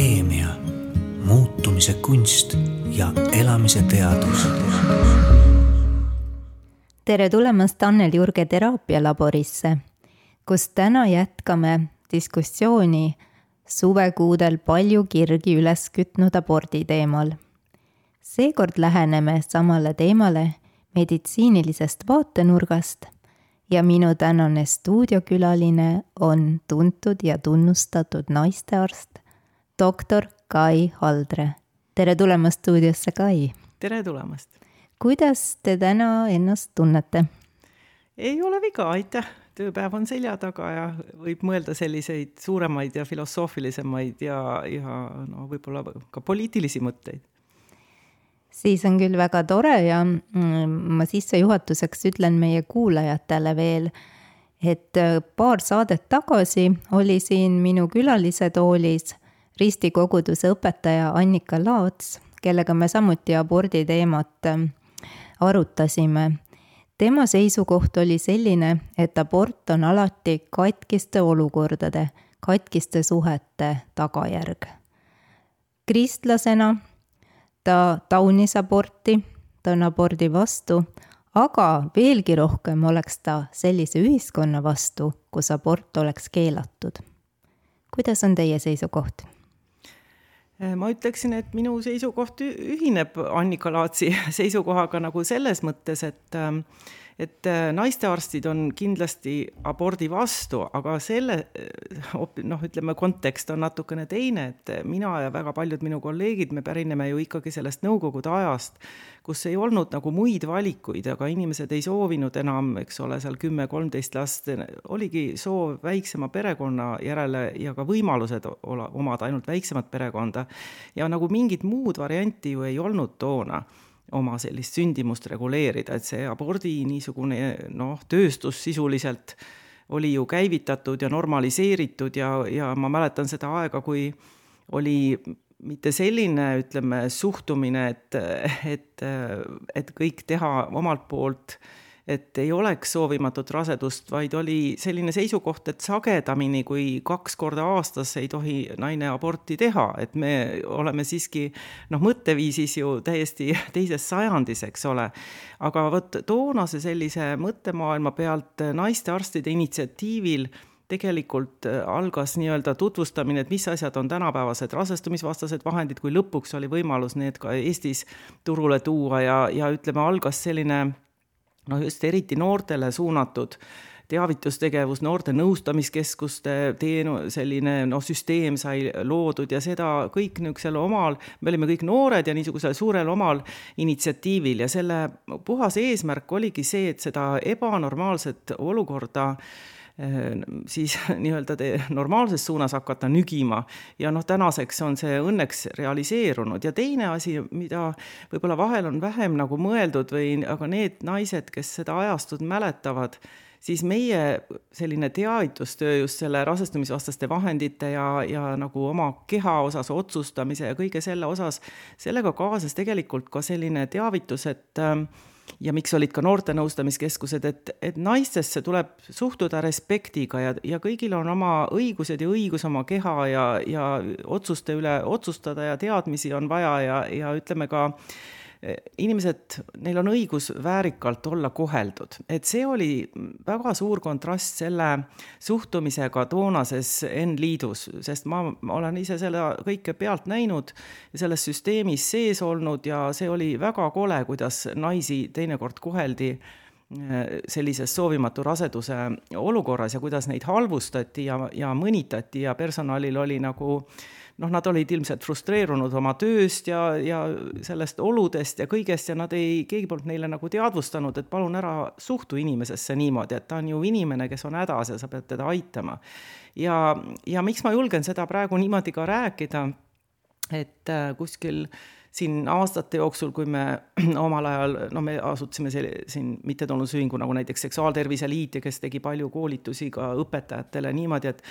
keemia, muutumise kunst ja elamise teadus. tere tulemast Annel Jurge teraapialaborisse, kus täna jätkame diskussiooni suvekuudel palju kirgi üles kütnud abordi teemal. seekord läheneme samale teemale meditsiinilisest vaatenurgast ja minu tänane stuudiokülaline on tuntud ja tunnustatud naistearst, doktor Kai Haldre. tere tulemast stuudiosse, Kai! tere tulemast! kuidas te täna ennast tunnete? ei ole viga, aitäh! tööpäev on selja taga ja võib mõelda selliseid suuremaid ja filosoofilisemaid ja, ja no võib-olla ka poliitilisi mõtteid siis on küll väga tore ja mm, ma sissejuhatuseks ütlen meie kuulajatele veel, et äh, paar saadet tagasi oli siin minu külalise toolis Risti koguduse õpetaja Annika Laats, kellega me samuti abordi teemat äh, arutasime. tema seisukoht oli selline, et abort on alati katkiste olukordade, katkiste suhete tagajärg. kristlasena ta taunis aborti, ta on abordi vastu, aga veelgi rohkem oleks ta sellise ühiskonna vastu, kus abort oleks keelatud. kuidas on teie seisukoht? Ma ütleksin, et minu seisukoht ühineb Annika Laatsi seisukohaga nagu selles mõttes, et et äh, naistearstid on kindlasti abordi vastu, aga selle äh, noh, ütleme kontekst on natukene teine, et mina ja väga paljud minu kolleegid, me pärineme ju ikkagi sellest Nõukogude ajast, kus ei olnud nagu muid valikuid, aga inimesed ei soovinud enam, eks ole, seal kümme, kolmteist last, oligi soov väiksema perekonna järele ja ka võimalused olla, omada ainult väiksemat perekonda. ja nagu mingit muud varianti ju ei olnud toona oma sellist sündimust reguleerida, et see abordi niisugune noh, tööstus sisuliselt oli ju käivitatud ja normaliseeritud ja, ja ma mäletan seda aega, kui oli mitte selline, ütleme, suhtumine, et, et, et kõik teha omalt poolt äh, et ei oleks soovimatut rasedust, vaid oli selline seisukoht, et sagedamini kui kaks korda aastas ei tohi naine aborti teha, et me oleme siiski noh, mõtteviisis ju täiesti teises sajandis, eks ole. aga vot toonase sellise mõttemaailma pealt naistearstide initsiatiivil tegelikult algas nii-öelda tutvustamine, et mis asjad on tänapäevased rasestumisvastased vahendid, kui lõpuks oli võimalus need ka Eestis turule tuua ja, ja ütleme, algas selline no just eriti noortele suunatud. teavitustegevus, noorte nõustamiskeskuste teenu-, selline noh, süsteem sai loodud ja seda kõik niisugusel omal, me olime kõik noored ja niisugusel suurel omal initsiatiivil ja selle puhas eesmärk oligi see, et seda ebanormaalset olukorda Äh, siis nii-öelda normaalses suunas hakata nügima. ja noh, tänaseks on see õnneks realiseerunud ja teine asi, mida võib-olla vahel on vähem nagu mõeldud või, aga need naised, kes seda ajastut mäletavad, siis meie selline teavitustöö just selle rasestumisvastaste vahendite ja, ja nagu oma keha osas otsustamise ja kõige selle osas, sellega kaasas tegelikult ka selline teavitus, et äh, ja miks olid ka noortenõustamiskeskused, et, et naistesse tuleb suhtuda respektiga ja, ja kõigil on oma õigused ja õigus oma keha ja, ja otsuste üle otsustada ja teadmisi on vaja ja, ja ütleme ka inimesed, neil on õigus väärikalt olla koheldud, et see oli väga suur kontrast selle suhtumisega toonases N-liidus, sest ma, olen ise selle kõike pealt näinud ja selles süsteemis sees olnud ja see oli väga kole, kuidas naisi teinekord koheldi äh, sellises soovimatu raseduse olukorras ja kuidas neid halvustati ja, ja mõnitati ja personalil oli nagu noh, nad olid ilmselt frustreerunud oma tööst ja, ja sellest oludest ja kõigest ja nad ei, keegi polnud neile nagu teadvustanud, et palun ära suhtu inimesesse niimoodi, et ta on ju inimene, kes on hädas ja sa pead teda aitama. ja, ja miks ma julgen seda praegu niimoodi ka rääkida, et äh, kuskil siin aastate jooksul, kui me omal ajal, no me asutasime selle, siin mittetulundusühingu nagu näiteks Seksuaaltervise Liit ja kes tegi palju koolitusi ka õpetajatele niimoodi, et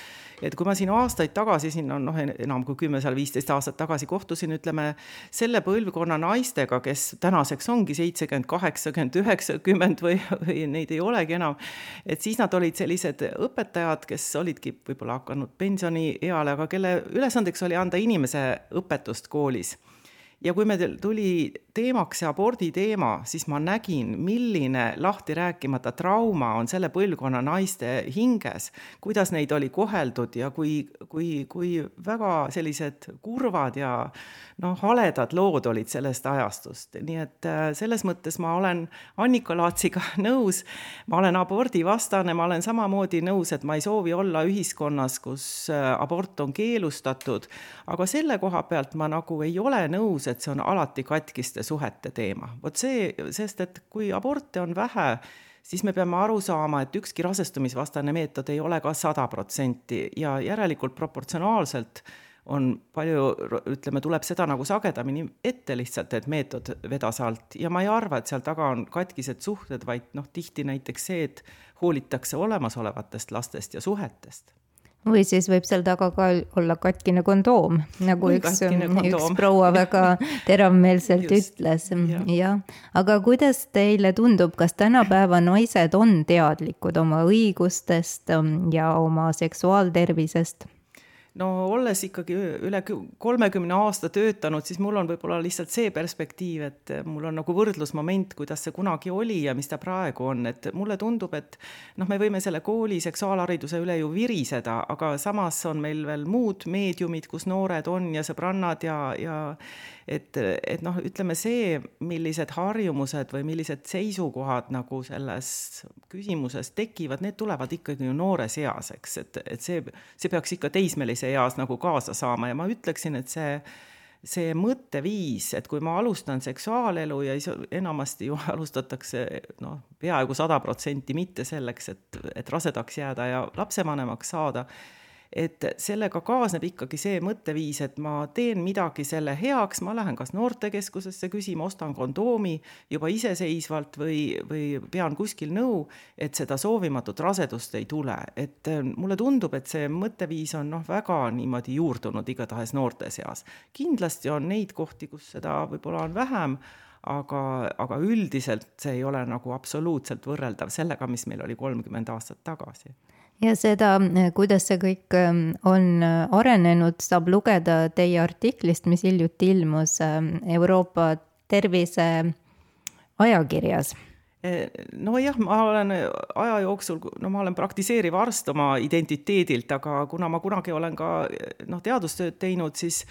et kui ma siin aastaid tagasi, siin on noh, enam kui kümme, seal viisteist aastat tagasi kohtusin, ütleme, selle põlvkonna naistega, kes tänaseks ongi seitsekümmend, kaheksakümmend, üheksakümmend või, või neid ei olegi enam, et siis nad olid sellised õpetajad, kes olidki võib-olla hakanud pensionieale, aga kelle ülesandeks oli anda inimese õpetust koolis ja kui meil tuli teemaks see abordi teema, siis ma nägin, milline lahti rääkimata trauma on selle põlvkonna naiste hinges, kuidas neid oli koheldud ja kui, kui, kui väga sellised kurvad ja noh, haledad lood olid sellest ajastust, nii et äh, selles mõttes ma olen Annika Laatsiga nõus, ma olen abordivastane, ma olen samamoodi nõus, et ma ei soovi olla ühiskonnas, kus äh, abort on keelustatud, aga selle koha pealt ma nagu ei ole nõus, et see on alati katkiste suhete teema. vot see, sest et kui aborte on vähe, siis me peame aru saama, et ükski rasestumisvastane meetod ei ole ka sada protsenti ja järelikult proportsionaalselt on palju, ütleme, tuleb seda nagu sagedamini ette lihtsalt, et meetod vedas alt ja ma ei arva, et seal taga on katkised suhted, vaid noh, tihti näiteks see, et hoolitakse olemasolevatest lastest ja suhetest või siis võib seal taga ka olla katkine kondoom, nagu või üks, üks proua väga teravmeelselt ütles, jah. aga kuidas teile tundub, kas tänapäeva naised on teadlikud oma õigustest ja oma seksuaaltervisest? No olles ikkagi üle kolmekümne aasta töötanud, siis mul on võib-olla lihtsalt see perspektiiv, et mul on nagu võrdlusmoment, kuidas see kunagi oli ja mis ta praegu on, et mulle tundub, et noh, me võime selle kooli seksuaalhariduse üle ju viriseda, aga samas on meil veel muud meediumid, kus noored on ja sõbrannad ja, ja et, et noh, ütleme see, millised harjumused või millised seisukohad nagu selles küsimuses tekivad, need tulevad ikkagi ju noores eas, eks, et, et see, see peaks ikka teismelise eas nagu kaasa saama. Ja ma ütleksin, et see see mõtteviis, et kui ma alustan seksuaalelu ja enamasti ju alustatakse noh, peaaegu sada protsenti mitte selleks, et, et rasedaks jääda ja lapsevanemaks saada et sellega kaasneb ikkagi see mõtteviis, et ma teen midagi selle heaks, ma lähen kas noortekeskusesse küsima, ostan kondoomi juba iseseisvalt või, või pean kuskil nõu, et seda soovimatut rasedust ei tule. et äh, mulle tundub, et see mõtteviis on noh, väga niimoodi juurdunud igatahes noorte seas. kindlasti on neid kohti, kus seda võib-olla on vähem, aga, aga üldiselt see ei ole nagu absoluutselt võrreldav sellega, mis meil oli kolmkümmend aastat tagasi ja seda, kuidas see kõik ähm, on äh, arenenud, saab lugeda teie artiklist, mis hiljuti ilmus ähm, Euroopa tervise ajakirjas. E, nojah, ma olen aja jooksul, no ma olen praktiseeriv arst oma identiteedilt, aga kuna ma kunagi olen ka noh, teadustööd teinud, siis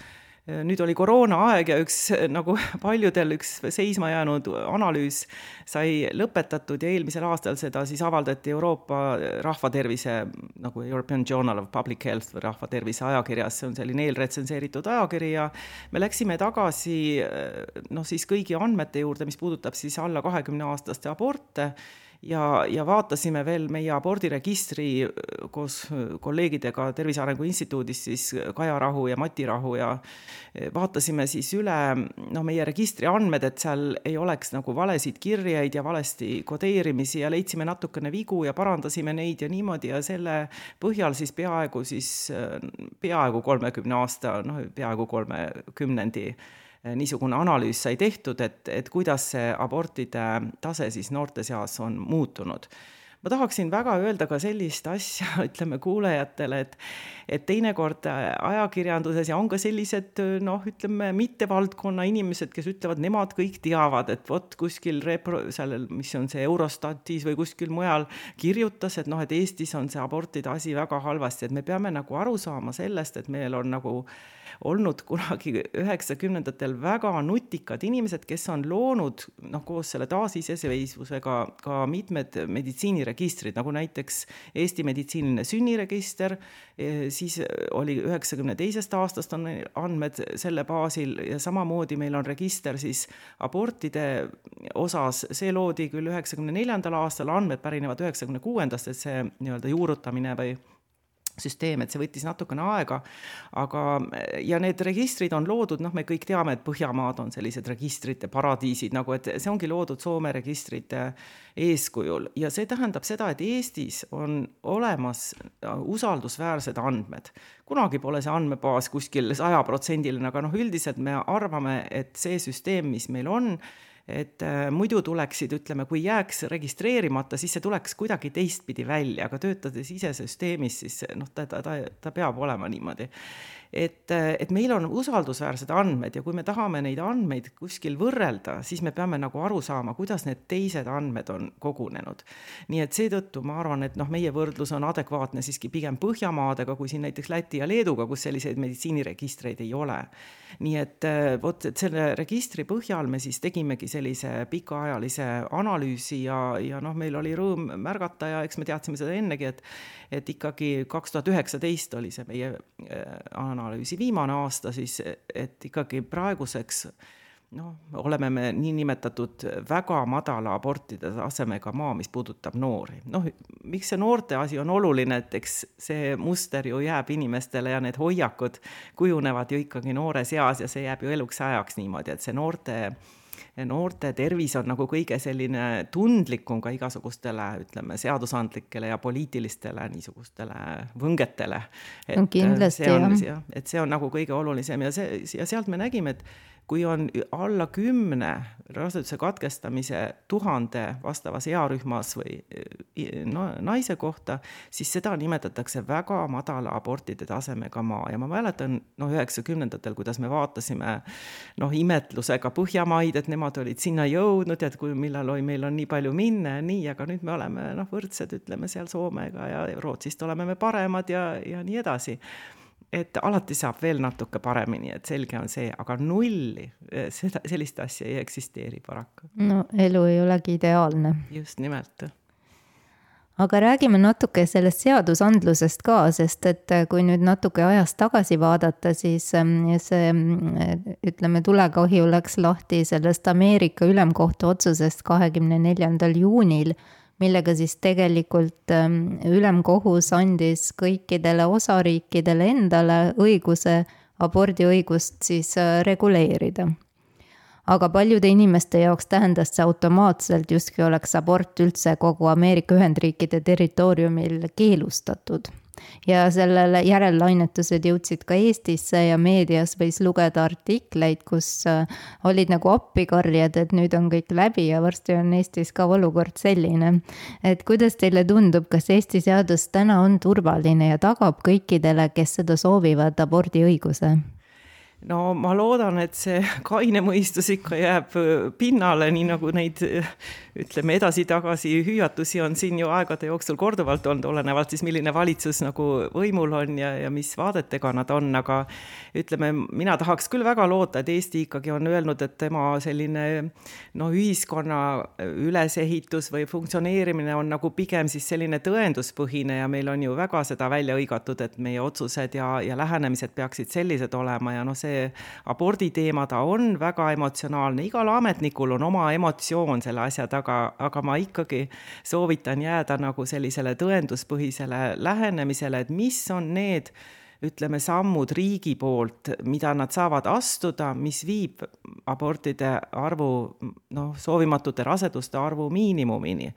nüüd oli koroonaaeg ja üks nagu paljudel üks seisma jäänud analüüs sai lõpetatud ja eelmisel aastal seda siis avaldati Euroopa rahvatervise nagu European Journal of Public Health või rahvatervise ajakirjas, see on selline eelretsenseeritud ajakiri ja me läksime tagasi noh, siis kõigi andmete juurde, mis puudutab siis alla kahekümne aastaste aborte ja, ja vaatasime veel meie abordiregistri koos kolleegidega Tervise Arengu Instituudist, siis Kaja Rahu ja Mati Rahu ja vaatasime siis üle noh, meie registri andmed, et seal ei oleks nagu valesid kirjeid ja valesti kodeerimisi ja leidsime natukene vigu ja parandasime neid ja niimoodi ja selle põhjal siis peaaegu siis, peaaegu kolmekümne aasta, noh, peaaegu kolme kümnendi niisugune analüüs sai tehtud, et, et kuidas see abortide tase siis noorte seas on muutunud. Ma tahaksin väga öelda ka sellist asja, ütleme kuulajatele, et et teinekord ajakirjanduses ja on ka sellised noh, ütleme mittevaldkonna inimesed, kes ütlevad, nemad kõik teavad, et vot kuskil repro-, seal, mis on see Eurostatis või kuskil mujal kirjutas, et noh, et Eestis on see abortide asi väga halvasti, et me peame nagu aru saama sellest, et meil on nagu olnud kunagi üheksakümnendatel väga nutikad inimesed, kes on loonud noh, koos selle taasiseseisvusega ka mitmed meditsiiniregistrid, nagu näiteks Eesti meditsiiniline sünniregister, e, siis oli üheksakümne teisest aastast on andmed selle baasil ja samamoodi meil on register siis abortide osas, see loodi küll üheksakümne neljandal aastal, andmed pärinevad üheksakümne kuuendast, et see nii-öelda juurutamine või süsteem, et see võttis natukene aega, aga ja need registrid on loodud, noh, me kõik teame, et Põhjamaad on sellised registrite paradiisid nagu, et see ongi loodud Soome registrite eeskujul ja see tähendab seda, et Eestis on olemas usaldusväärsed andmed. kunagi pole see andmebaas kuskil sajaprotsendiline, aga noh, üldiselt me arvame, et see süsteem, mis meil on, et äh, muidu tuleksid, ütleme, kui jääks registreerimata, siis see tuleks kuidagi teistpidi välja, aga töötades ise süsteemis, siis noh, ta, ta, ta, ta peab olema niimoodi et, et meil on usaldusväärsed andmed ja kui me tahame neid andmeid kuskil võrrelda, siis me peame nagu aru saama, kuidas need teised andmed on kogunenud. nii et seetõttu ma arvan, et noh, meie võrdlus on adekvaatne siiski pigem Põhjamaadega kui siin näiteks Läti ja Leeduga, kus selliseid meditsiiniregistreid ei ole. nii et vot, et selle registri põhjal me siis tegimegi sellise pikaajalise analüüsi ja, ja noh, meil oli rõõm märgata ja eks me teadsime seda ennegi, et et ikkagi kaks tuhat üheksateist oli see meie analüüs analüüsi viimane aasta siis, et ikkagi praeguseks noh, oleme me niinimetatud väga madala abortide tasemega maa, mis puudutab noori. noh, miks see noorte asi on oluline, et eks see muster ju jääb inimestele ja need hoiakud kujunevad ju ikkagi noores eas ja see jääb ju eluks ajaks niimoodi, et see noorte äh, noorte tervis on nagu kõige selline tundlikum ka igasugustele, ütleme, seadusandlikele ja poliitilistele niisugustele võngetele. no kindlasti jah ja,. et see on nagu kõige olulisem ja see, ja sealt me nägime, et kui on alla kümne raseduse katkestamise tuhande vastavas earühmas või no, naise kohta, siis seda nimetatakse väga madala abortide tasemega maa. Ja ma mäletan noh, üheksakümnendatel, kuidas me vaatasime noh, imetlusega Põhjamaid, et nemad olid sinna jõudnud ja et kui, millal oi, meil on nii palju minna ja nii, aga nüüd me oleme noh, võrdsed, ütleme seal Soomega ja Rootsist oleme me paremad ja, ja nii edasi et alati saab veel natuke paremini, et selge on see, aga nulli, eh, seda, sellist asja ei eksisteeri paraku. no elu ei olegi ideaalne. just nimelt. aga räägime natuke sellest seadusandlusest ka, sest et eh, kui nüüd natuke ajas tagasi vaadata, siis mm, see mm, ütleme, tulekahju läks lahti sellest Ameerika ülemkohtu otsusest kahekümne neljandal juunil millega siis tegelikult ähm, ülemkohus andis kõikidele osariikidele endale õiguse abordiõigust siis äh, reguleerida. aga paljude inimeste jaoks tähendas see automaatselt, justkui oleks abort üldse kogu Ameerika Ühendriikide territooriumil keelustatud ja sellele järellainetused jõudsid ka Eestisse ja meedias võis lugeda artikleid, kus äh, olid nagu appikarjed, et nüüd on kõik läbi ja varsti on Eestis ka olukord selline. et kuidas teile tundub, kas Eesti seadus täna on turvaline ja tagab kõikidele, kes seda soovivad, abordiõiguse? No ma loodan, et see kaine mõistus ikka jääb äh, pinnale, nii nagu neid ütleme edasi-tagasi hüüatusi on siin ju aegade jooksul korduvalt olnud, olenevalt siis, milline valitsus nagu võimul on ja, ja mis vaadetega nad on, aga ütleme, mina tahaks küll väga loota, et Eesti ikkagi on öelnud, et tema selline no ühiskonna ülesehitus või funktsioneerimine on nagu pigem siis selline tõenduspõhine ja meil on ju väga seda välja hõigatud, et meie otsused ja, ja lähenemised peaksid sellised olema ja noh, see see aborditeema, ta on väga emotsionaalne, igal ametnikul on oma emotsioon selle asja taga, aga ma ikkagi soovitan jääda nagu sellisele tõenduspõhisele lähenemisele, et mis on need ütleme, sammud riigi poolt, mida nad saavad astuda, mis viib abortide arvu, noh, soovimatute raseduste arvu miinimumini.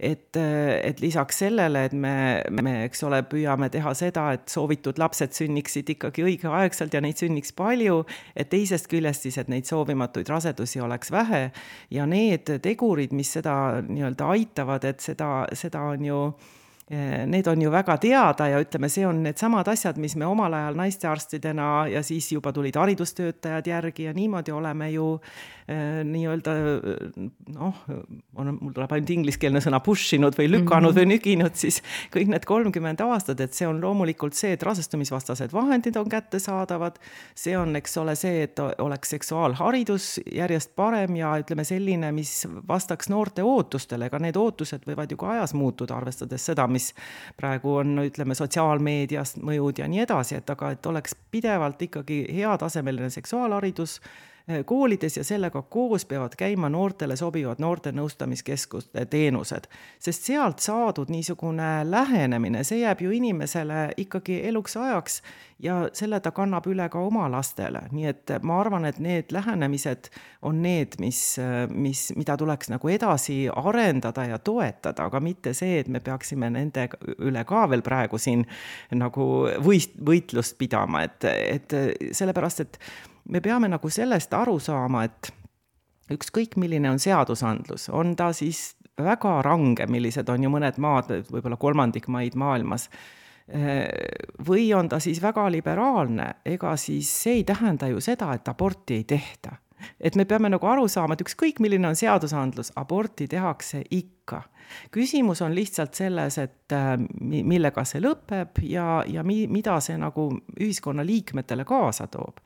et, et lisaks sellele, et me, me, eks ole, püüame teha seda, et soovitud lapsed sünniksid ikkagi õigeaegselt ja neid sünniks palju, et teisest küljest siis, et neid soovimatuid rasedusi oleks vähe ja need tegurid, mis seda nii-öelda aitavad, et seda, seda on ju need on ju väga teada ja ütleme, see on needsamad asjad, mis me omal ajal naistearstidena ja siis juba tulid haridustöötajad järgi ja niimoodi oleme ju Äh, nii-öelda noh, on, mul tuleb ainult ingliskeelne sõna push inud või lükanud mm -hmm. või nüginud, siis kõik need kolmkümmend aastat, et see on loomulikult see, et rasestumisvastased vahendid on kättesaadavad, see on, eks ole, see, et oleks seksuaalharidus järjest parem ja ütleme, selline, mis vastaks noorte ootustele, ega need ootused võivad ju ka ajas muutuda, arvestades seda, mis praegu on, ütleme, sotsiaalmeedias mõjud ja nii edasi, et aga et oleks pidevalt ikkagi heatasemeline seksuaalharidus koolides ja sellega koos peavad käima noortele sobivad noorte nõustamiskeskuste teenused. sest sealt saadud niisugune lähenemine, see jääb ju inimesele ikkagi eluks ajaks ja selle ta kannab üle ka oma lastele, nii et ma arvan, et need lähenemised on need, mis, mis, mida tuleks nagu edasi arendada ja toetada, aga mitte see, et me peaksime nende üle ka veel praegu siin nagu võist-, võitlust pidama, et, et sellepärast, et me peame nagu sellest aru saama, et ükskõik, milline on seadusandlus, on ta siis väga range, millised on ju mõned maad, võib-olla kolmandik maid maailmas või on ta siis väga liberaalne, ega siis see ei tähenda ju seda, et aborti ei tehta. et me peame nagu aru saama, et ükskõik, milline on seadusandlus, aborti tehakse ikka küsimus on lihtsalt selles, et äh, millega see lõpeb ja, ja mi-, mida see nagu ühiskonnaliikmetele kaasa toob.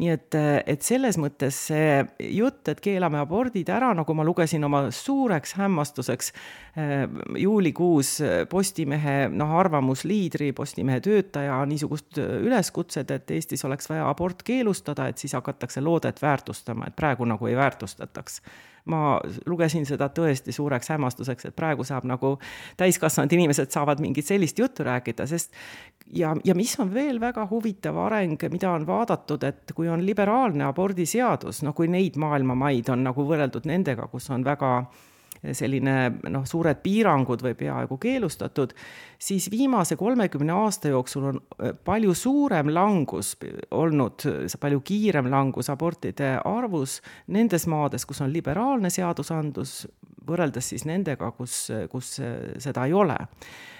nii et, äh, et selles mõttes see jutt, et keelame abordid ära, nagu ma lugesin oma suureks hämmastuseks äh, juulikuus Postimehe noh, arvamusliidri, Postimehe töötaja niisugust üleskutset, et Eestis oleks vaja abort keelustada, et siis hakatakse loodet väärtustama, et praegu nagu ei väärtustataks ma lugesin seda tõesti suureks hämmastuseks, et praegu saab nagu täiskasvanud inimesed saavad mingit sellist juttu rääkida, sest ja, ja mis on veel väga huvitav areng, mida on vaadatud, et kui on liberaalne abordiseadus, no kui neid maailma maid on nagu võrreldud nendega, kus on väga selline noh, suured piirangud või peaaegu keelustatud, siis viimase kolmekümne aasta jooksul on äh, palju suurem langus olnud, palju kiirem langus abortide arvus nendes maades, kus on liberaalne seadusandlus, võrreldes siis nendega, kus, kus seda ei ole.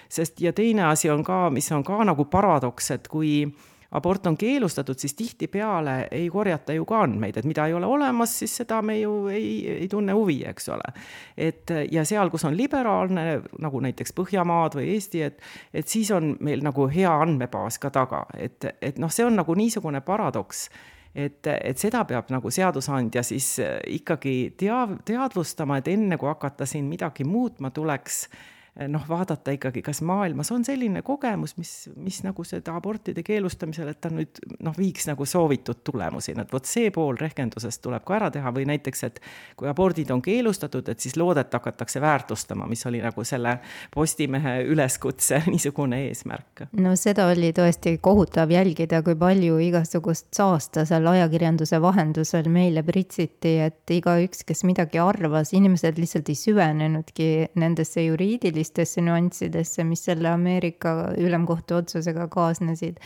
sest ja teine asi on ka, mis on ka nagu paradoks, et kui abort on keelustatud, siis tihtipeale ei korjata ju ka andmeid, et mida ei ole olemas, siis seda me ju ei, ei tunne huvi, eks ole. et ja seal, kus on liberaalne, nagu näiteks Põhjamaad või Eesti, et, et siis on meil nagu hea andmebaas ka taga, et, et noh, see on nagu niisugune paradoks et, et seda peab nagu seadusandja siis ikkagi tea-, teadvustama, et enne kui hakata siin midagi muutma, tuleks äh, noh, vaadata ikkagi, kas maailmas on selline kogemus, mis, mis nagu seda abortide keelustamisel, et ta nüüd noh, viiks nagu soovitud tulemusi, et vot see pool rehkendusest tuleb ka ära teha või näiteks, et kui abordid on keelustatud, et siis loodet hakatakse väärtustama, mis oli nagu selle Postimehe üleskutse niisugune eesmärk. no seda oli tõesti kohutav jälgida, kui palju igasugust saasta seal ajakirjanduse vahendusel meile pritsiti, et igaüks, kes midagi arvas, inimesed lihtsalt ei süvenenudki nendesse juriidilistesse sellistesse nüanssidesse, mis selle Ameerika ülemkohtu otsusega kaasnesid,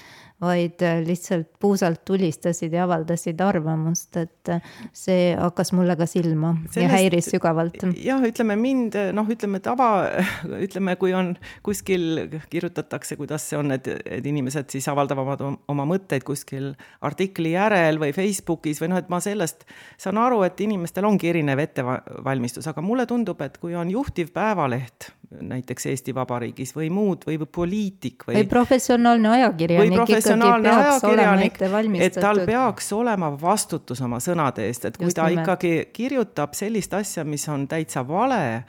vaid äh, lihtsalt puusalt tulistasid ja avaldasid arvamust, et äh, see hakkas mulle ka silma Sellest, ja häiris sügavalt. jah, ütleme mind, noh, ütleme tava, ütleme, kui on kuskil kirjutatakse, kuidas see on, et, et inimesed siis avaldavad oma mõtteid kuskil artikli järel või Facebookis või noh, et ma sellest saan aru, et inimestel ongi erinev ettevalmistus, aga mulle tundub, et kui on juhtiv päevaleht näiteks Eesti Vabariigis või muud või poliitik või. või professionaalne ajakirjanik professionaalne ajakirjanik, et tal peaks olema vastutus oma sõnade eest, et kui Just ta nimelt. ikkagi kirjutab sellist asja, mis on täitsa vale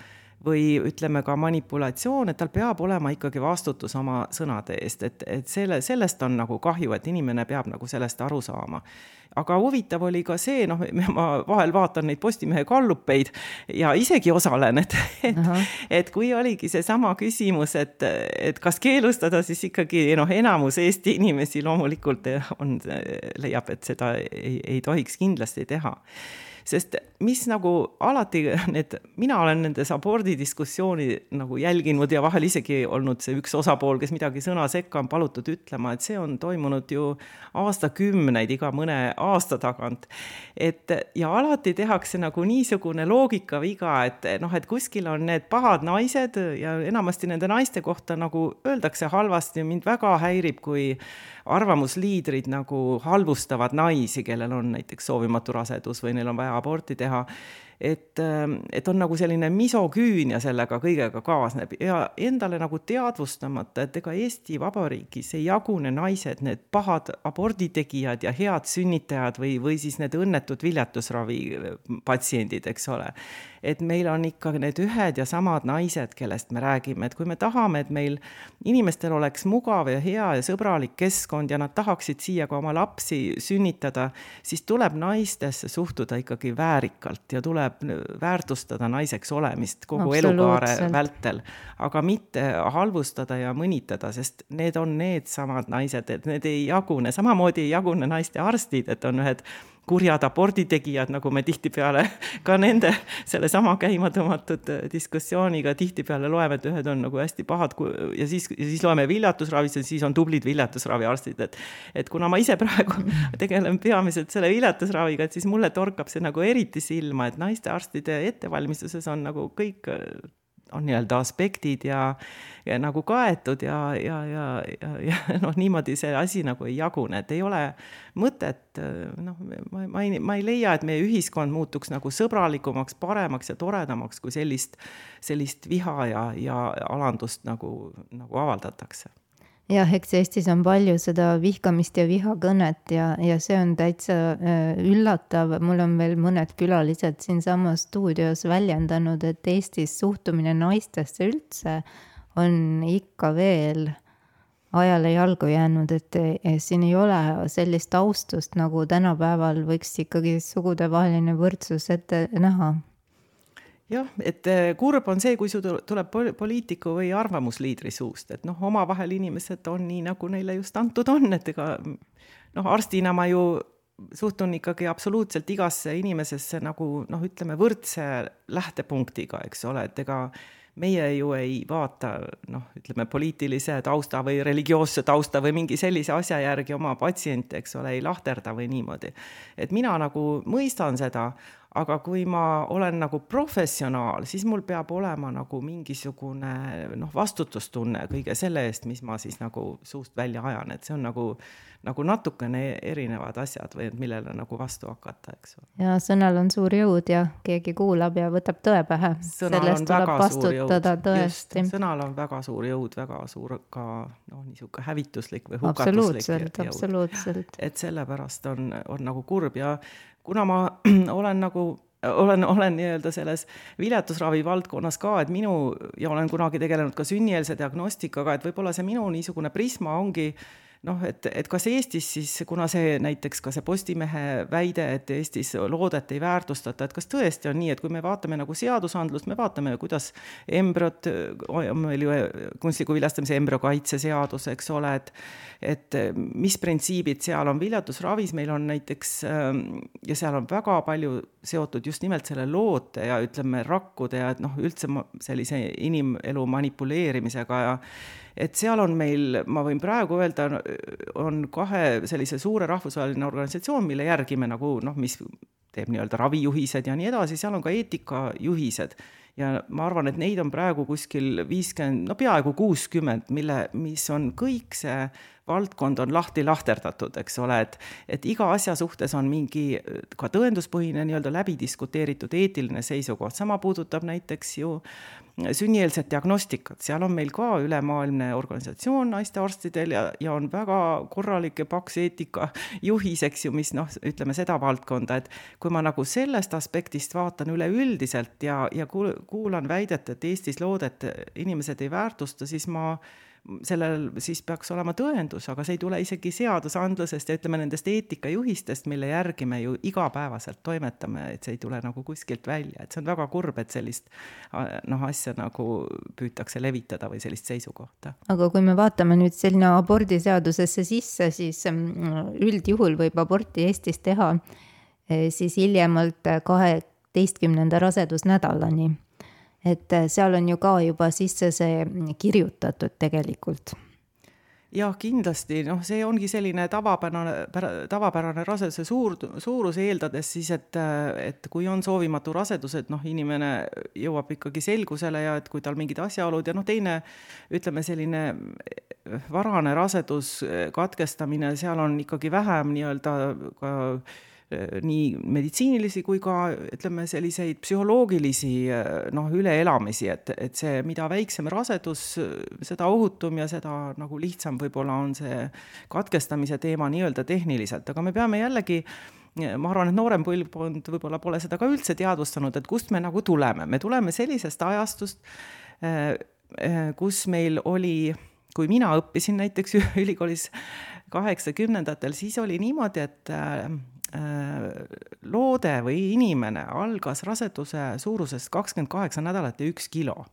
või ütleme ka manipulatsioon, et tal peab olema ikkagi vastutus oma sõnade eest, et, et selle, sellest on nagu kahju, et inimene peab nagu sellest aru saama. Aga huvitav oli ka see, noh, ma vahel vaatan neid Postimehe gallupeid ja isegi osalen, et, et, et kui oligi seesama küsimus, et, et kas keelustada, siis ikkagi noh, enamus Eesti inimesi loomulikult on, leiab, et seda ei, ei tohiks kindlasti teha sest mis nagu alati need, mina olen nendes abordidiskussiooni nagu jälginud ja vahel isegi olnud see üks osapool, kes midagi sõna sekka on palutud ütlema, et see on toimunud ju aastakümneid, iga mõne aasta tagant. et ja alati tehakse nagu niisugune loogikaviga, et noh, et kuskil on need pahad naised ja enamasti nende naiste kohta nagu öeldakse halvasti, mind väga häirib, kui arvamusliidrid nagu halvustavad naisi, kellel on näiteks soovimatu rasedus või neil on vaja aborti teha et, et on nagu selline misoküünia sellega kõigega kaasneb. Ja endale nagu teadvustamata, et ega Eesti Vabariigis ei jagune naised, need pahad aborditegijad ja head sünnitajad või, või siis need õnnetud viljatusravi patsiendid, eks ole. Et meil on ikka need ühed ja samad naised, kellest me räägime, et kui me tahame, et meil inimestel oleks mugav ja hea ja sõbralik keskkond ja nad tahaksid siia ka oma lapsi sünnitada, siis tuleb naistesse suhtuda ikkagi väärikalt ja tuleb väärtustada naiseks olemist kogu elukaare vältel, aga mitte halvustada ja mõnitada, sest need on needsamad naised, et need ei jagune, samamoodi ei jagune naiste arstid, et on ühed kurjad aborditegijad, nagu me tihtipeale ka nende sellesama käima tõmmatud äh, diskussiooniga tihtipeale loeme, et ühed on nagu hästi pahad ja siis, ja siis loeme viljatusravis ja siis on tublid viljatusraviarstid, et et kuna ma ise praegu tegelen peamiselt selle viljatusraviga, et siis mulle torkab see nagu eriti silma, et naistearstide ettevalmistuses on nagu kõik on nii-öelda aspektid ja, ja nagu kaetud ja, ja, ja, ja, ja noh, niimoodi see asi nagu ei jagune, et ei ole mõtet, noh, ma, ma ei, ma ei leia, et meie ühiskond muutuks nagu sõbralikumaks, paremaks ja toredamaks, kui sellist, sellist viha ja, ja alandust nagu, nagu avaldatakse jah, eks Eestis on palju seda vihkamist ja vihakõnet ja, ja see on täitsa äh, üllatav. mul on veel mõned külalised siinsamas stuudios väljendanud, et Eestis suhtumine naistesse üldse on ikka veel ajale jalgu jäänud, et siin ei ole sellist austust, nagu tänapäeval võiks ikkagi sugudevaheline võrdsus ette näha jah, et äh, kurb on see, kui sul tuleb poliitiku või arvamusliidri suust, et noh, omavahel inimesed on nii, nagu neile just antud on, et ega noh, arstina ma ju suhtun ikkagi absoluutselt igasse inimesesse nagu noh, ütleme võrdse lähtepunktiga, eks ole, et ega meie ju ei vaata noh, ütleme poliitilise tausta või religioosse tausta või mingi sellise asja järgi oma patsiente, eks ole, ei lahterda või niimoodi. et mina nagu mõistan seda, aga kui ma olen nagu professionaal, siis mul peab olema nagu mingisugune noh, vastutustunne kõige selle eest, mis ma siis nagu suust välja ajan, et see on nagu, nagu natukene erinevad asjad või et millele nagu vastu hakata, eks ole. ja sõnal on suur jõud ja keegi kuulab ja võtab tõe pähe. sellest tuleb vastutada tõesti. sõnal on väga suur jõud, väga suur ka noh, niisugune hävituslik või hukatuslik absoluutselt, absoluutselt. et sellepärast on, on nagu kurb ja kuna ma olen nagu olen, olen nii-öelda selles viljatusravi valdkonnas ka, et minu ja olen kunagi tegelenud ka sünnieelse diagnostikaga, et võib-olla see minu niisugune prisma ongi äh, noh, et, et kas Eestis siis, kuna see näiteks ka see Postimehe väide, et Eestis loodet ei väärtustata, et kas tõesti on nii, et kui me vaatame nagu seadusandlust, me vaatame, kuidas embrüot, on meil ju kunstliku viljastamise embrüokaitse seadus, eks ole, et et mis printsiibid seal on viljatusravis, meil on näiteks ja seal on väga palju seotud just nimelt selle loote ja ütleme, rakkude ja et noh, üldse sellise inimelu manipuleerimisega ja et seal on meil, ma võin praegu öelda, on kahe sellise suure rahvusvaheline organisatsioon, mille järgi me nagu noh, mis teeb nii-öelda ravijuhised ja nii edasi, seal on ka eetikajuhised. ja ma arvan, et neid on praegu kuskil viiskümmend, no peaaegu kuuskümmend, mille, mis on kõik see valdkond on lahti lahterdatud, eks ole, et et iga asja suhtes on mingi ka tõenduspõhine nii-öelda läbi diskuteeritud eetiline seisukoht, sama puudutab näiteks ju sünnieelset diagnostikat, seal on meil ka ülemaailmne organisatsioon naistearstidel ja, ja on väga korralik ja paks eetikajuhis, eks ju, mis noh, ütleme seda valdkonda, et kui ma nagu sellest aspektist vaatan üleüldiselt ja, ja kuulan väidet, et Eestis loodet inimesed ei väärtusta, siis ma sellel siis peaks olema tõendus, aga see ei tule isegi seadusandlusest ja ütleme nendest eetikajuhistest, mille järgi me ju igapäevaselt toimetame, et see ei tule nagu kuskilt välja, et see on väga kurb, et sellist noh, asja nagu püütakse levitada või sellist seisukohta. aga kui me vaatame nüüd sinna abordiseadusesse sisse, siis mm, üldjuhul võib aborti Eestis teha eh, siis hiljemalt kaheteistkümnenda rasedusnädalani et äh, seal on ju ka juba sisse see kirjutatud tegelikult. Jah, kindlasti, noh, see ongi selline tavapärane, tavapärane raseduse suur, suurus, eeldades siis, et, et kui on soovimatu rasedus, et noh, inimene jõuab ikkagi selgusele ja et kui tal mingid asjaolud ja noh, teine ütleme, selline varane rasedus katkestamine, seal on ikkagi vähem nii-öelda ka nii meditsiinilisi kui ka ütleme, selliseid psühholoogilisi noh, üleelamisi, et, et see, mida väiksem rasedus, seda ohutum ja seda nagu lihtsam võib-olla on see katkestamise teema nii-öelda tehniliselt, aga me peame jällegi ma arvan, et noorem põlvkond võib-olla pole seda ka üldse teadvustanud, et kust me nagu tuleme, me tuleme sellisest ajastust, kus meil oli, kui mina õppisin näiteks ülikoolis kaheksakümnendatel, siis oli niimoodi, et Äh, loode või inimene algas raseduse suurusest kakskümmend kaheksa nädalat ja üks kilo,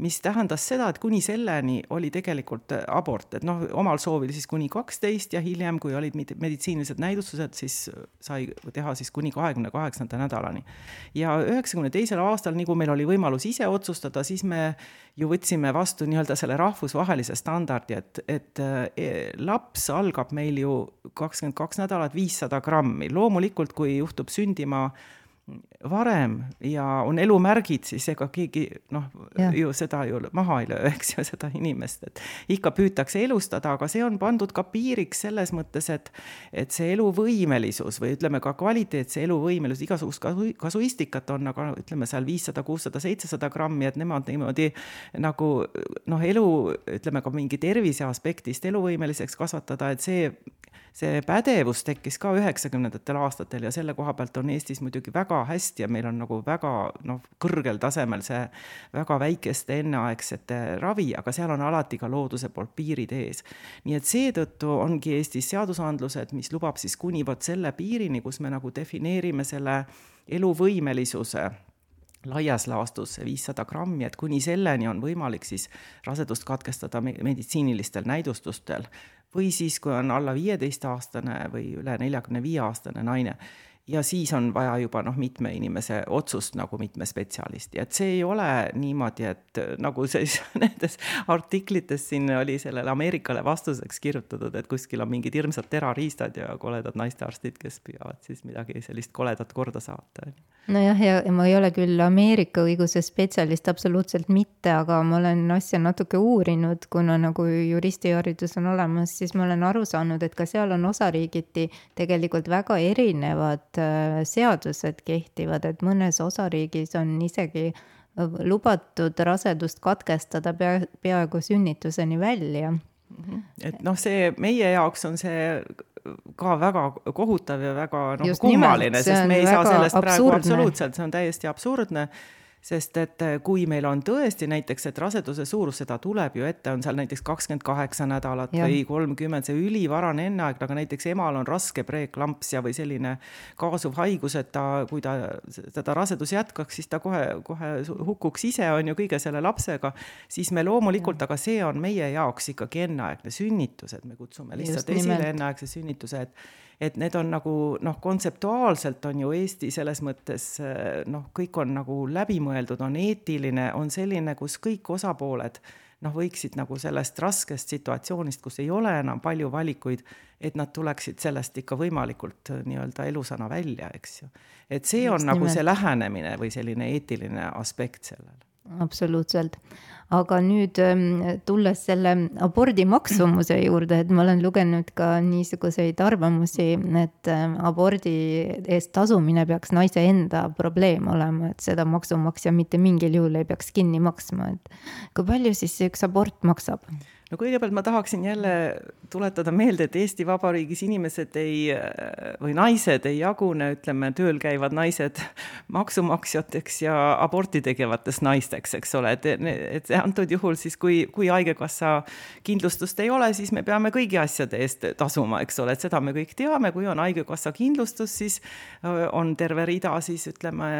mis tähendas seda, et kuni selleni oli tegelikult abort, et noh, omal soovil siis kuni kaksteist ja hiljem, kui olid meditsiinilised näidustused, siis sai teha siis kuni kahekümne kaheksanda nädalani. ja üheksakümne teisel aastal, nii kui meil oli võimalus ise otsustada, siis me ju võtsime vastu nii-öelda selle rahvusvahelise standardi, et, et e, laps algab meil ju kakskümmend kaks nädalat viissada grammi, loomulikult kui juhtub sündima varem ja on elumärgid, siis ega keegi noh, ju seda ju maha ei löö, eks ju, seda inimest, et ikka püütakse elustada, aga see on pandud ka piiriks selles mõttes, et et see eluvõimelisus või ütleme ka kvaliteetse eluvõimelisus, igasugust kasu, kasuistikat on, aga ütleme seal viissada, kuussada, seitsesada grammi, et nemad niimoodi nagu noh, elu ütleme ka mingi tervise aspektist eluvõimeliseks kasvatada, et see see pädevus tekkis ka üheksakümnendatel aastatel ja selle koha pealt on Eestis muidugi väga hästi ja meil on nagu väga noh, kõrgel tasemel see väga väikeste enneaegsete ravi, aga seal on alati ka looduse poolt piirid ees. nii et seetõttu ongi Eestis seadusandlused, mis lubab siis kuni vot selle piirini, kus me nagu defineerime selle eluvõimelisuse laias laastus viissada grammi, et kuni selleni on võimalik siis rasedust katkestada meditsiinilistel näidustustel või siis, kui on alla viieteistaastane või üle neljakümne viie aastane naine ja siis on vaja juba noh, mitme inimese otsust nagu mitme spetsialisti, et see ei ole niimoodi, et nagu siis nendes artiklites siin oli sellele Ameerikale vastuseks kirjutatud, et kuskil on mingid hirmsad terariistad ja koledad naistearstid, kes püüavad siis midagi sellist koledat korda saata. nojah, ja ma ei ole küll Ameerika õiguse spetsialist, absoluutselt mitte, aga ma olen asja natuke uurinud, kuna nagu juristiharidus on olemas, siis ma olen aru saanud, et ka seal on osariigiti tegelikult väga erinevad Äh, seadused kehtivad, et mõnes osariigis on isegi äh, lubatud rasedust katkestada pea, peaaegu sünnituseni välja. Mhm. et noh, see meie jaoks on see ka väga kohutav ja väga noh, kummaline, sest me ei saa sellest absurdne. praegu absoluutselt, see on täiesti absurdne sest et äh, kui meil on tõesti näiteks, et raseduse suurus, seda tuleb ju ette, on seal näiteks kakskümmend kaheksa nädalat ja. või kolmkümmend, see ülivarane enneaeg, aga näiteks emal on raske preeklampsia või selline kaasuv haigus, et ta, kui ta seda rasedus jätkaks, siis ta kohe, kohe hukkuks ise, on ju, kõige selle lapsega, siis me loomulikult, aga see on meie jaoks ikkagi enneaegne sünnitus, et me kutsume lihtsalt esile enneaegse sünnituse, et et need on nagu noh, kontseptuaalselt on ju Eesti selles mõttes noh, kõik on nagu läbimõeldud, on eetiline, on selline, kus kõik osapooled noh, võiksid nagu sellest raskest situatsioonist, kus ei ole enam palju valikuid, et nad tuleksid sellest ikka võimalikult nii-öelda elusana välja, eks ju. et see on Just nagu nimelt. see lähenemine või selline eetiline aspekt sellele absoluutselt. aga nüüd ähm, tulles selle abordi maksumuse juurde, et ma olen lugenud ka niisuguseid arvamusi, et ähm, abordi eest tasumine peaks naise enda probleem olema, et seda maksumaksja mitte mingil juhul ei peaks kinni maksma, et kui palju siis üks abort maksab? No kõigepealt ma tahaksin jälle tuletada meelde, et Eesti Vabariigis inimesed ei, või naised ei jagune, ütleme, tööl käivad naised maksumaksjateks ja aborti tegevateks naisteks, eks ole, et, et antud juhul siis, kui, kui Haigekassa kindlustust ei ole, siis me peame kõigi asjade eest tasuma, eks ole, et seda me kõik teame, kui on Haigekassa kindlustus, siis on terve rida siis ütleme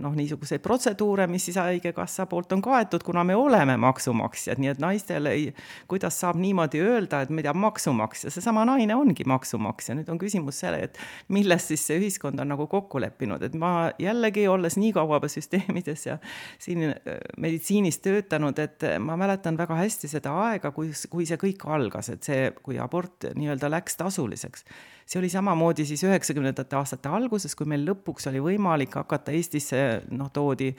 noh, niisuguseid protseduure, mis siis Haigekassa poolt on kaetud, kuna me oleme maksumaksjad, nii et naistel ei kuidas saab niimoodi öelda, et ma ei tea, maksumaksja, seesama naine ongi maksumaksja, nüüd on küsimus selle, et milles siis see ühiskond on nagu kokku leppinud, et ma jällegi, olles nii kaua süsteemides ja siin äh, meditsiinis töötanud, et ma mäletan väga hästi seda aega, kui, kui see kõik algas, et see, kui abort nii-öelda läks tasuliseks see oli samamoodi siis üheksakümnendate aastate alguses, kui meil lõpuks oli võimalik hakata Eestisse, noh, toodi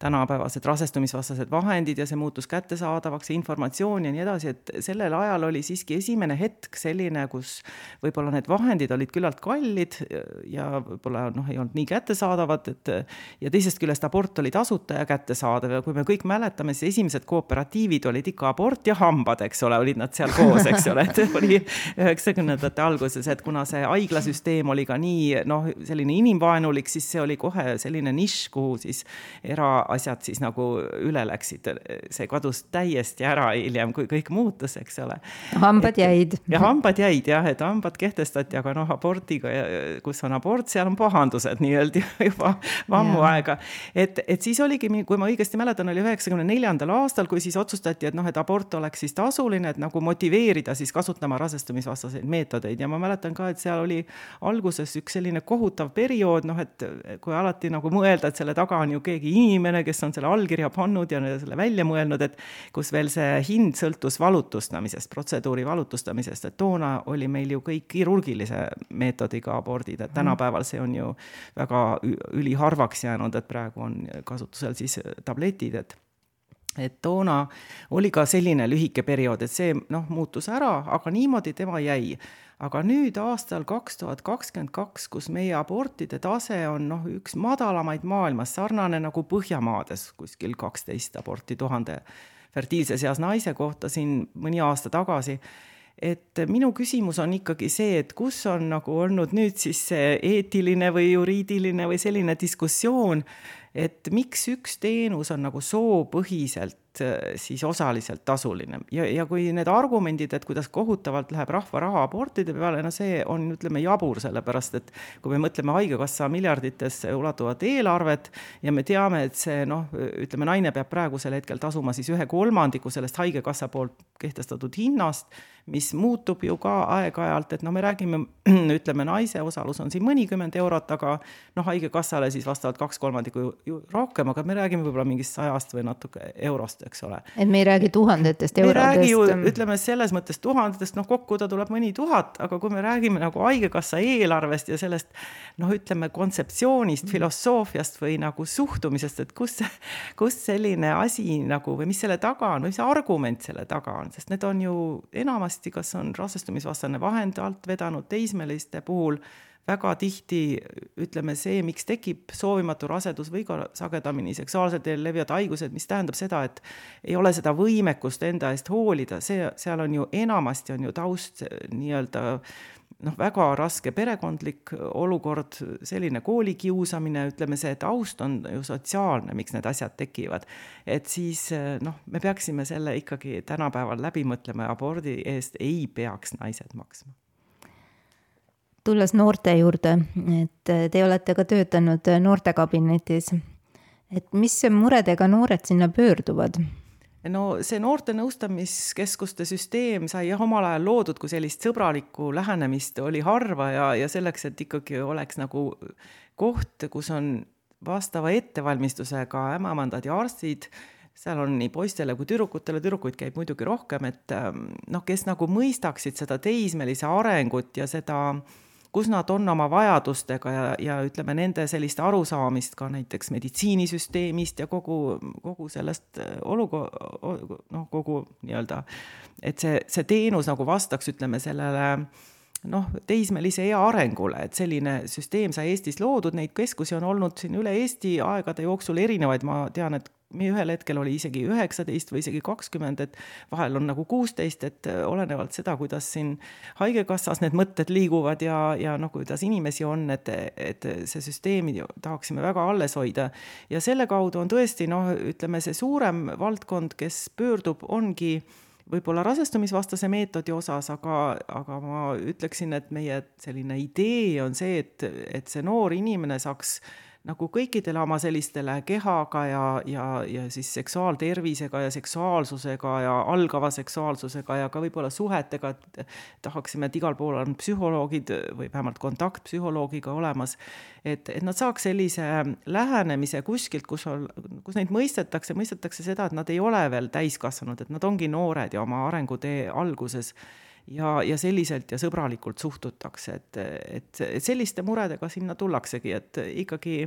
tänapäevased rasestumisvastased vahendid ja see muutus kättesaadavaks ja ja nii edasi, et sellel ajal oli siiski esimene hetk selline, kus võib-olla need vahendid olid küllalt kallid ja võib-olla noh, ei olnud nii kättesaadavad, et ja teisest küljest abort oli tasuta ja kättesaadav. Ja kui me kõik mäletame, siis esimesed kooperatiivid olid ikka abort ja hambad, eks ole, olid nad seal koos, eks ole, et oli üheksakümnendate alguses, et kuna see haiglasüsteem oli ka nii noh, selline inimvaenulik, siis see oli kohe selline nišš, kuhu siis eraasjad siis nagu üle läksid. see kadus täiesti ära hiljem, kui kõik muutus, eks ole. hambad jäid. ja hambad jäid jah, et hambad kehtestati, aga noh, abordiga, kus on abort, seal on pahandused nii-öelda juba ammu aega. et, et siis oligi, kui ma õigesti mäletan, oli üheksakümne neljandal aastal, kui siis otsustati, et noh, et abort oleks siis tasuline, et nagu motiveerida siis kasutama rasestumisvastaseid meetodeid ja ma mäletan ka, et seal oli alguses üks selline kohutav periood, noh, et kui alati nagu mõelda, et selle taga on ju keegi inimene, kes on selle allkirja pannud ja selle välja mõelnud, et kus veel see hind sõltus valutustamisest, protseduuri valutustamisest, et toona oli meil ju kõik kirurgilise meetodiga abordid, et tänapäeval see on ju väga üliharvaks jäänud, et praegu on kasutusel siis tabletid, et et toona oli ka selline lühike periood, et see noh, muutus ära, aga niimoodi tema jäi. Aga nüüd aastal kaks tuhat kakskümmend kaks, kus meie abortide tase on noh, üks madalamaid maailmas, sarnane nagu Põhjamaades, kuskil kaksteist aborti tuhande fertiilses eas naise kohta siin mõni aasta tagasi, et minu küsimus on ikkagi see, et kus on nagu olnud nüüd siis see eetiline või juriidiline või selline diskussioon, et miks üks teenus on nagu soopõhiselt siis osaliselt tasuline. Ja, ja kui need argumendid, et kuidas kohutavalt läheb rahva raha abortide peale, no see on, ütleme, jabur, sellepärast et kui me mõtleme Haigekassa miljarditesse ulatuvat eelarvet ja me teame, et see noh, ütleme, naine peab praegusel hetkel tasuma siis ühe kolmandiku sellest Haigekassa poolt kehtestatud hinnast, mis muutub ju ka aeg-ajalt, et no me räägime, ütleme, naise osalus on siin mõnikümmend eurot, aga noh, Haigekassale siis vastavalt kaks kolmandikku rohkem, aga me räägime võib-olla mingist sajast või natuke eurost, eks ole. et me ei räägi tuhandetest eurodest. me ei räägi ju, ütleme selles mõttes tuhandetest, noh kokku ta tuleb mõni tuhat, aga kui me räägime nagu Haigekassa eelarvest ja sellest noh, ütleme kontseptsioonist, filosoofiast või nagu suhtumisest, et kus, kus selline asi nagu või mis selle taga on või mis argument selle taga on, sest need on ju enamasti, kas on rasestumisvastane vahend alt vedanud teismeliste puhul väga tihti ütleme see, miks tekib soovimatu rasedus või ka sagedamini seksuaalselt levivad haigused, mis tähendab seda, et ei ole seda võimekust enda eest hoolida, see, seal on ju enamasti on ju taust nii-öelda noh, väga raske perekondlik olukord, selline koolikiusamine, ütleme see taust on ju sotsiaalne, miks need asjad tekivad. et siis noh, me peaksime selle ikkagi tänapäeval läbi mõtlema ja abordi eest ei peaks naised maksma tulles noorte juurde, et te olete ka töötanud noortekabinetis. et mis muredega noored sinna pöörduvad? no see noorte nõustamiskeskuste süsteem sai jah omal ajal loodud, kui sellist sõbralikku lähenemist oli harva ja, ja selleks, et ikkagi oleks nagu koht, kus on vastava ettevalmistusega ämamandad ja arstid, seal on nii poistele kui tüdrukutele, tüdrukuid käib muidugi rohkem, et noh, kes nagu mõistaksid seda teismelise arengut ja seda äh, kus nad on oma vajadustega ja, ja ütleme, nende sellist arusaamist ka näiteks meditsiinisüsteemist ja kogu, kogu sellest äh, olukorra, noh, kogu nii-öelda, et see, see teenus nagu vastaks, ütleme, sellele noh, teismelise ea arengule, et selline süsteem sai Eestis loodud, neid keskusi on olnud siin üle Eesti aegade jooksul erinevaid, ma tean, et ühel hetkel oli isegi üheksateist või isegi kakskümmend, et vahel on nagu kuusteist, et äh, olenevalt seda, kuidas siin Haigekassas need mõtted liiguvad ja, ja noh, kuidas inimesi on, et, et see süsteemi tahaksime väga alles hoida. ja selle kaudu on tõesti noh, ütleme see suurem valdkond, kes pöördub, ongi võib-olla rasestumisvastase meetodi osas, aga, aga ma ütleksin, et meie selline idee on see, et, et see noor inimene saaks nagu kõikidele oma sellistele kehaga ja, ja, ja siis seksuaaltervisega ja seksuaalsusega ja algava seksuaalsusega ja ka võib-olla suhetega, et tahaksime, et igal pool on psühholoogid või vähemalt kontakt psühholoogiga olemas, et, et nad saaks sellise lähenemise kuskilt, kus on, kus neid mõistetakse, mõistetakse seda, et nad ei ole veel täiskasvanud, et nad ongi noored ja oma arengutee alguses ja, ja selliselt ja sõbralikult suhtutakse, et, et, et selliste muredega sinna tullaksegi, et ikkagi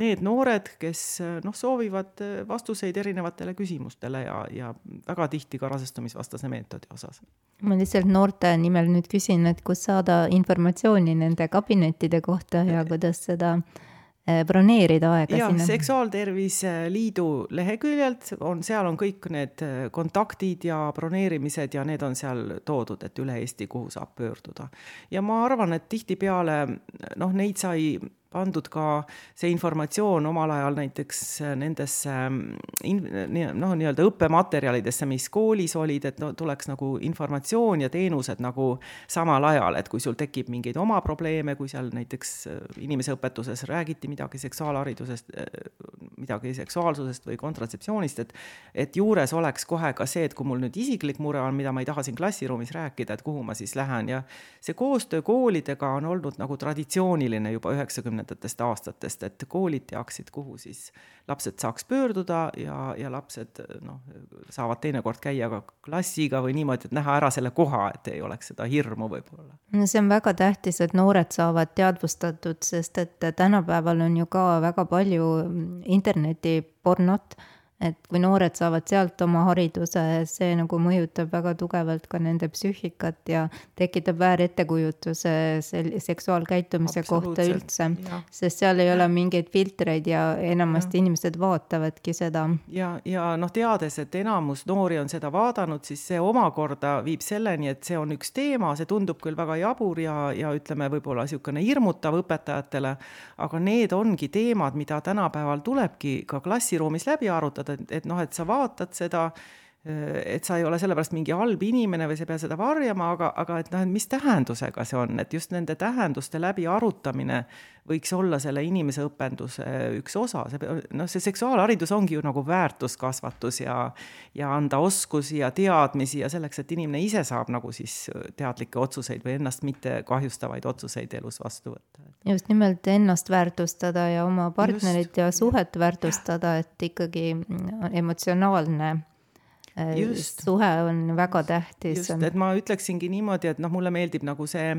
need noored, kes noh, soovivad vastuseid erinevatele küsimustele ja, ja väga tihti ka rasestumisvastase meetodi osas. ma lihtsalt noorte nimel nüüd küsin, et kus saada informatsiooni nende kabinettide kohta ja kuidas seda Äh, broneerida aega ja, sinna? Seksuaaltervise Liidu leheküljelt on, seal on kõik need äh, kontaktid ja broneerimised ja need on seal toodud, et üle Eesti, kuhu saab pöörduda. ja ma arvan, et tihtipeale noh, neid sai pandud ka see informatsioon omal ajal näiteks nendesse in, noh, nii-öelda õppematerjalidesse, mis koolis olid, et no tuleks nagu informatsioon ja teenused nagu samal ajal, et kui sul tekib mingeid oma probleeme, kui seal näiteks inimeseõpetuses räägiti midagi seksuaalharidusest, midagi seksuaalsusest või kontratseptsioonist, et et juures oleks kohe ka see, et kui mul nüüd isiklik mure on, mida ma ei taha siin klassiruumis rääkida, et kuhu ma siis lähen. Ja see koostöö koolidega on olnud nagu traditsiooniline juba üheksakümne üheksakümnendatest aastatest, et koolid teaksid, kuhu siis lapsed saaks pöörduda ja, ja lapsed noh, saavad teinekord käia ka klassiga või niimoodi, et näha ära selle koha, et ei oleks seda hirmu võib-olla. no see on väga tähtis, et noored saavad teadvustatud, sest et tänapäeval on ju ka väga palju internetipornot et kui noored saavad sealt oma hariduse, see nagu mõjutab väga tugevalt ka nende psüühikat ja tekitab väärettekujutuse sel-, seksuaalkäitumise kohta üldse. sest seal ei ole mingeid filtreid ja enamasti ja. inimesed vaatavadki seda. ja, ja noh, teades, et enamus noori on seda vaadanud, siis see omakorda viib selleni, et see on üks teema, see tundub küll väga jabur ja, ja ütleme, võib-olla niisugune hirmutav õpetajatele, aga need ongi teemad, mida tänapäeval tulebki ka klassiruumis läbi arutada, et, et noh, et sa vaatad seda, et sa ei ole sellepärast mingi halb inimene või sa ei pea seda varjama, aga, aga et noh, et mis tähendusega see on, et just nende tähenduste läbi arutamine võiks olla selle inimese õpenduse üks osa, see noh, see seksuaalharidus ongi ju nagu väärtuskasvatus ja ja anda oskusi ja teadmisi ja selleks, et inimene ise saab nagu siis teadlikke otsuseid või ennast mitte kahjustavaid otsuseid elus vastu võtta. just nimelt ennast väärtustada ja oma partnerit just, ja suhet väärtustada, et ikkagi emotsionaalne Äh, just. suhe on väga tähtis. just, et ma ütleksingi niimoodi, et noh, mulle meeldib nagu see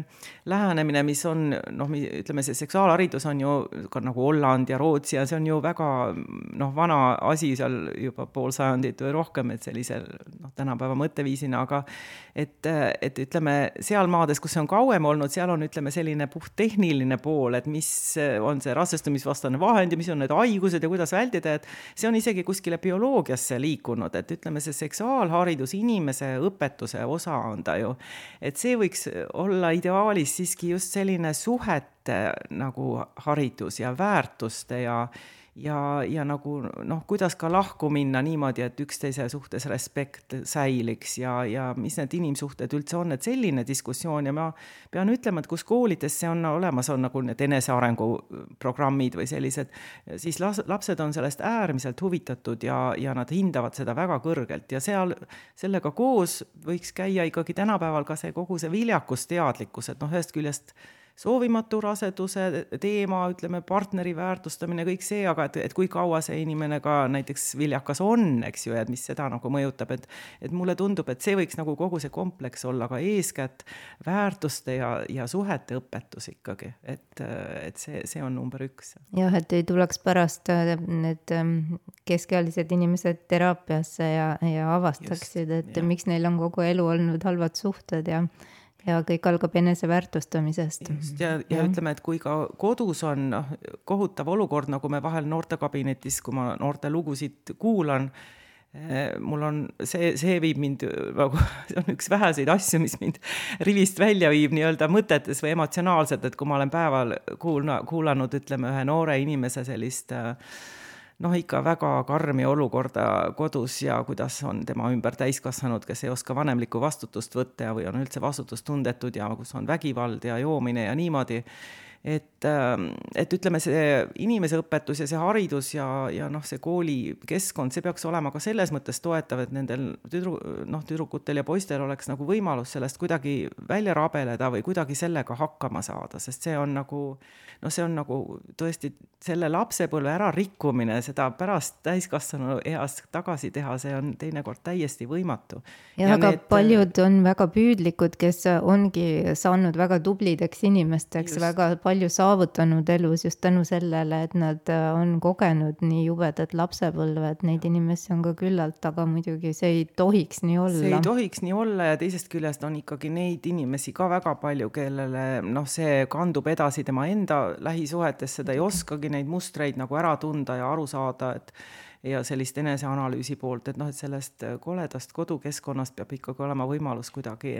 lähenemine, mis on noh, ütleme, see seksuaalharidus on ju ka nagu Holland ja Rootsi ja see on ju väga noh, vana asi seal juba pool sajandit või rohkem, et sellise noh, tänapäeva mõtteviisina, aga et, et ütleme, seal maades, kus see on kauem olnud, seal on, ütleme, selline puhttehniline pool, et mis on see rasestumisvastane vahend ja mis on need haigused ja kuidas vältida, et see on isegi kuskile bioloogiasse liikunud, et ütleme, see seksuaalharidus inimese õpetuse osa on ta ju. et see võiks olla ideaalis siiski just selline suhete nagu haridus ja väärtuste ja ja, ja nagu noh, kuidas ka lahku minna niimoodi, et üksteise suhtes respekt säiliks ja, ja mis need inimsuhted üldse on, et selline diskussioon ja ma pean ütlema, et kus koolides see on olemas, on nagu need enesearengu programmid või sellised, siis las-, lapsed on sellest äärmiselt huvitatud ja, ja nad hindavad seda väga kõrgelt ja seal sellega koos võiks käia ikkagi tänapäeval ka see kogu see viljakusteadlikkus, et noh, ühest küljest soovimatu raseduse teema, ütleme, partneri väärtustamine, kõik see, aga et, et kui kaua see inimene ka näiteks viljakas on, eks ju, ja mis seda nagu mõjutab, et et mulle tundub, et see võiks nagu kogu see kompleks olla, aga eeskätt väärtuste ja, ja suhete õpetus ikkagi, et, et see, see on number üks. jah, et ei tuleks pärast need ähm, keskealised inimesed teraapiasse ja, ja avastaksid, et ja. miks neil on kogu elu olnud halvad suhted ja ja kõik algab eneseväärtustamisest. just, ja, ja, ja ütleme, et kui ka kodus on noh, kohutav olukord, nagu me vahel noortekabinetis, kui ma noorte lugusid kuulan, eh, mul on, see, see viib mind nagu, see on üks väheseid asju, mis mind rivist välja viib nii-öelda mõtetes või emotsionaalselt, et kui ma olen päeval kuulna, kuulanud, ütleme, ühe noore inimese sellist äh, noh, ikka väga karmi olukorda kodus ja kuidas on tema ümber täiskasvanud, kes ei oska vanemlikku vastutust võtta või on üldse vastutustundetud ja kus on vägivald ja joomine ja niimoodi et, ähm, et ütleme, see inimeseõpetus ja see haridus ja, ja noh, see koolikeskkond, see peaks olema ka selles mõttes toetav, et nendel tüdru-, noh, tüdrukutel ja poistel oleks nagu võimalus sellest kuidagi välja rabeleda või kuidagi sellega hakkama saada, sest see on nagu noh, see on nagu tõesti selle lapsepõlve ärarikkumine, seda pärast täiskasvanu eas tagasi teha, see on teinekord täiesti võimatu. jah, aga need... paljud on väga püüdlikud, kes ongi saanud väga tublideks inimesteks, väga palju palju saavutanud elus just tänu sellele, et nad äh, on kogenud nii jubedat lapsepõlve, et neid inimesi on ka küllalt, aga muidugi see ei tohiks nii olla. see ei tohiks nii olla ja teisest küljest on ikkagi neid inimesi ka väga palju, kellele noh, see kandub edasi tema enda lähisuhetesse, ta ei oskagi neid mustreid nagu ära tunda ja aru saada, et ja sellist eneseanalüüsi poolt, et noh, et sellest koledast kodukeskkonnast peab ikkagi olema võimalus kuidagi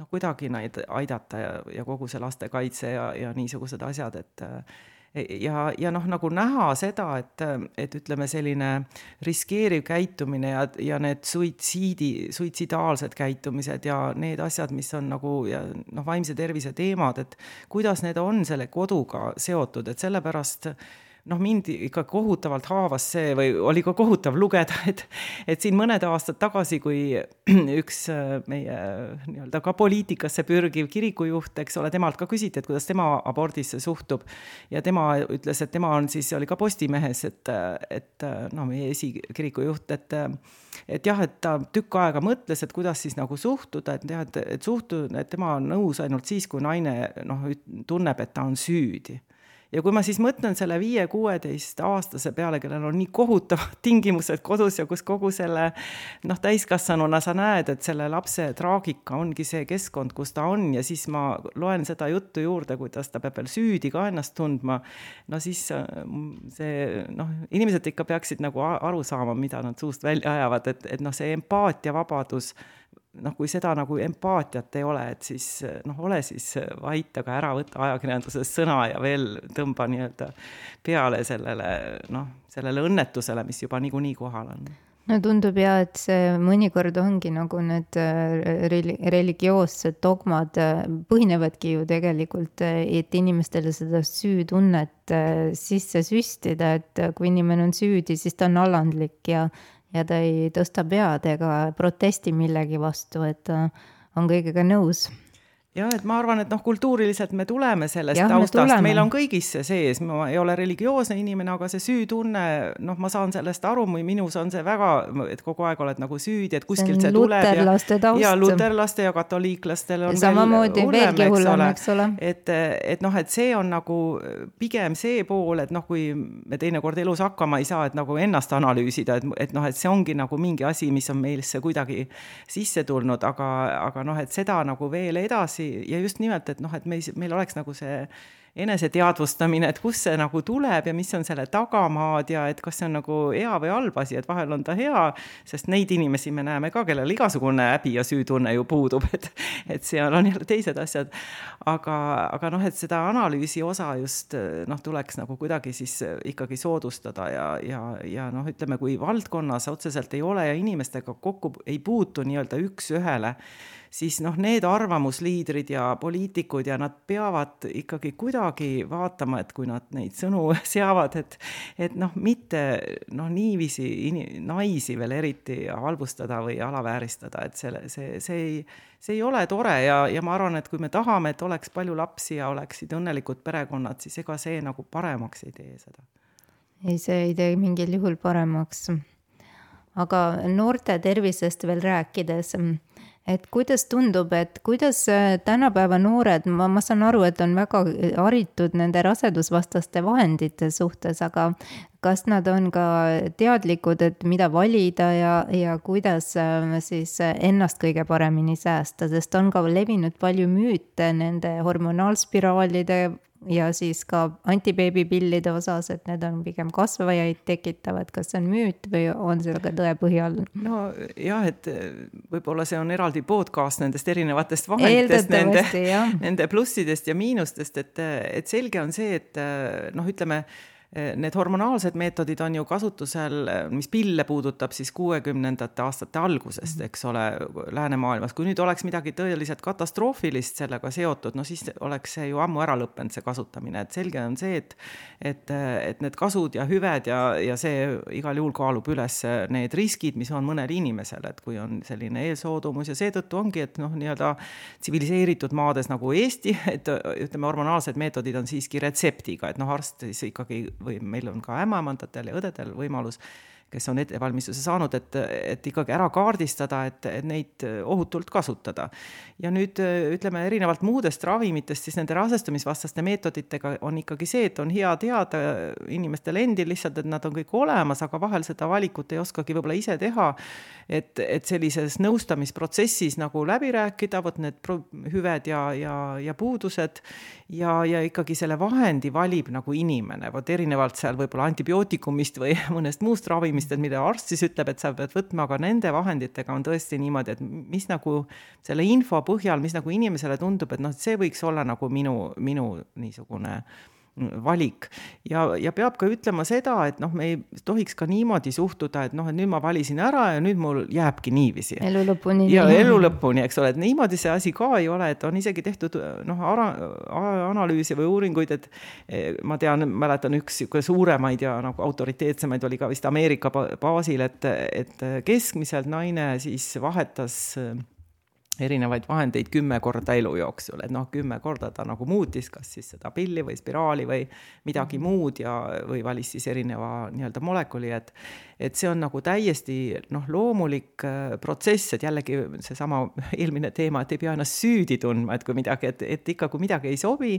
noh, kuidagi neid aidata ja, ja kogu see lastekaitse ja, ja niisugused asjad, et ja, ja noh, nagu näha seda, et, et ütleme, selline riskeeriv käitumine ja, ja need suitsiidi, suitsidaalsed käitumised ja need asjad, mis on nagu ja noh, vaimse tervise teemad, et kuidas need on selle koduga seotud, et sellepärast noh, mind ikka kohutavalt haavas see või oli ka kohutav lugeda, et, et siin mõned aastad tagasi, kui üks äh, meie nii-öelda ka poliitikasse pürgiv kirikujuht, eks ole, temalt ka küsiti, et kuidas tema abordisse suhtub. ja tema ütles, et tema on siis, oli ka Postimehes, et, et no meie esikiriku juht, et et jah, et ta tükk aega mõtles, et kuidas siis nagu suhtuda, et jah, et, et suhtu-, et tema on nõus ainult siis, kui naine noh, tunneb, et ta on süüdi ja kui ma siis mõtlen selle viie-kuueteistaastase peale, kellel on nii kohutavad tingimused kodus ja kus kogu selle noh, täiskasvanuna sa näed, et selle lapse traagika ongi see keskkond, kus ta on ja siis ma loen seda juttu juurde, kuidas ta peab veel süüdi ka ennast tundma, no siis äh, see noh, inimesed ikka peaksid nagu aru saama, mida nad suust välja ajavad, et, et noh, see empaatiavabadus noh, kui seda nagu empaatiat ei ole, et siis noh, ole siis vait, aga ära võta ajakirjanduses sõna ja veel tõmba nii-öelda peale sellele noh, sellele õnnetusele, mis juba niikuinii kohal on. No tundub ja, et see mõnikord ongi nagu need äh, reli-, religioossed dogmad äh, põhinevadki ju tegelikult, äh, et inimestele seda süütunnet sisse süstida, et kui inimene on süüdi, siis ta on alandlik ja ja ta ei tõsta pead ega protesti millegi vastu, et ta on kõigega nõus jah, et ma arvan, et noh, kultuuriliselt me tuleme sellest ja, taustast, meil on kõigis see sees, ma ei ole religioosne inimene, aga see süütunne, noh, ma saan sellest aru, minus on see väga, et kogu aeg oled nagu süüdi, et kuskilt see, see tuleb. luterlaste taust. ja luterlaste ja katoliiklastel on samamoodi veelgi hullem, eks ole. et, et noh, et see on nagu pigem see pool, et noh, kui me teinekord elus hakkama ei saa, et nagu ennast analüüsida, et, et noh, et see ongi nagu mingi asi, mis on meilisse kuidagi sisse tulnud, aga, aga noh, et seda nagu veel edasi edasi ja just nimelt, et noh, et me, meil oleks nagu see eneseteadvustamine, et kust see nagu tuleb ja mis on selle tagamaad ja et kas see on nagu hea või halb asi, et vahel on ta hea, sest neid inimesi me näeme ka, kellel igasugune häbi ja süütunne ju puudub, et et seal on jälle teised asjad. aga, aga noh, et seda analüüsi osa just noh, tuleks nagu kuidagi siis ikkagi soodustada ja, ja, ja noh, ütleme, kui valdkonnas otseselt ei ole ja inimestega kokku ei puutu nii-öelda üks-ühele siis noh, need arvamusliidrid ja poliitikud ja nad peavad ikkagi kuidagi vaatama, et kui nad neid sõnu seavad, et et noh, mitte noh, niiviisi in-, naisi veel eriti halvustada või alavääristada, et selle, see, see ei, see ei ole tore ja, ja ma arvan, et kui me tahame, et oleks palju lapsi ja oleksid õnnelikud perekonnad, siis ega see nagu paremaks ei tee seda. ei, see ei tee mingil juhul paremaks. aga noorte tervisest veel rääkides et kuidas tundub, et kuidas äh, tänapäeva noored, ma, ma saan aru, et on väga haritud nende rasedusvastaste vahendite suhtes, aga kas nad on ka teadlikud, et mida valida ja, ja kuidas äh, siis ennast kõige paremini säästa, sest on ka levinud palju müüte nende hormonaalspiraalide ja siis ka antibeebipillide osas, et need on pigem kasvajaid tekitavad, kas see on müüt või on see ka tõepõhi all? no jah, et võib-olla see on eraldi podcast nendest erinevatest vahenditest, nende, nende plussidest ja miinustest, et, et selge on see, et noh, ütleme Need hormonaalsed meetodid on ju kasutusel, mis pille puudutab siis kuuekümnendate aastate algusest, eks ole, läänemaailmas. kui nüüd oleks midagi tõeliselt katastroofilist sellega seotud, no siis oleks see ju ammu ära lõppenud, see kasutamine, et selge on see, et et, et need kasud ja hüved ja, ja see igal juhul kaalub üles need riskid, mis on mõnel inimesel, et kui on selline eelsoodumus ja seetõttu ongi, et noh, nii-öelda tsiviliseeritud maades nagu Eesti, et ütleme, hormonaalsed meetodid on siiski retseptiga, et noh, arst siis ikkagi või meil on ka ämmaemandatel ja õdedel võimalus kes on ettevalmistuse saanud, et, et ikkagi ära kaardistada, et, et neid ohutult kasutada. ja nüüd ütleme, erinevalt muudest ravimitest, siis nende rasestumisvastaste meetoditega on ikkagi see, et on hea teada inimestel endil lihtsalt, et nad on kõik olemas, aga vahel seda valikut ei oskagi võib-olla ise teha. et, et sellises nõustamisprotsessis nagu läbi rääkida, vot need hüved ja, ja, ja puudused ja, ja ikkagi selle vahendi valib nagu inimene, vot erinevalt seal võib-olla antibiootikumist või mõnest muust ravimist, et mida arst siis ütleb, et sa pead võtma, aga nende vahenditega on tõesti niimoodi, et mis nagu selle info põhjal, mis nagu inimesele tundub, et noh, see võiks olla nagu minu, minu niisugune valik. ja, ja peab ka ütlema seda, et noh, me ei tohiks ka niimoodi suhtuda, et noh, et nüüd ma valisin ära ja nüüd mul jääbki niiviisi. elu lõpuni. ja elu lõpuni, eks ole, et niimoodi see asi ka ei ole, et on isegi tehtud noh, analüüse või uuringuid, et eh, ma tean, mäletan üks niisugune suuremaid ja nagu autoriteetsemaid oli ka vist Ameerika baasil, et, et keskmiselt naine siis vahetas erinevaid vahendeid kümme korda elu jooksul, et noh, kümme korda ta nagu muutis, kas siis seda pilli või spiraali või midagi mhm. muud ja, või valis siis erineva nii-öelda molekuli, et et see on nagu täiesti noh, loomulik äh, protsess, et jällegi seesama eelmine teema, et ei pea ennast süüdi tundma, et kui midagi, et, et ikka, kui midagi ei sobi,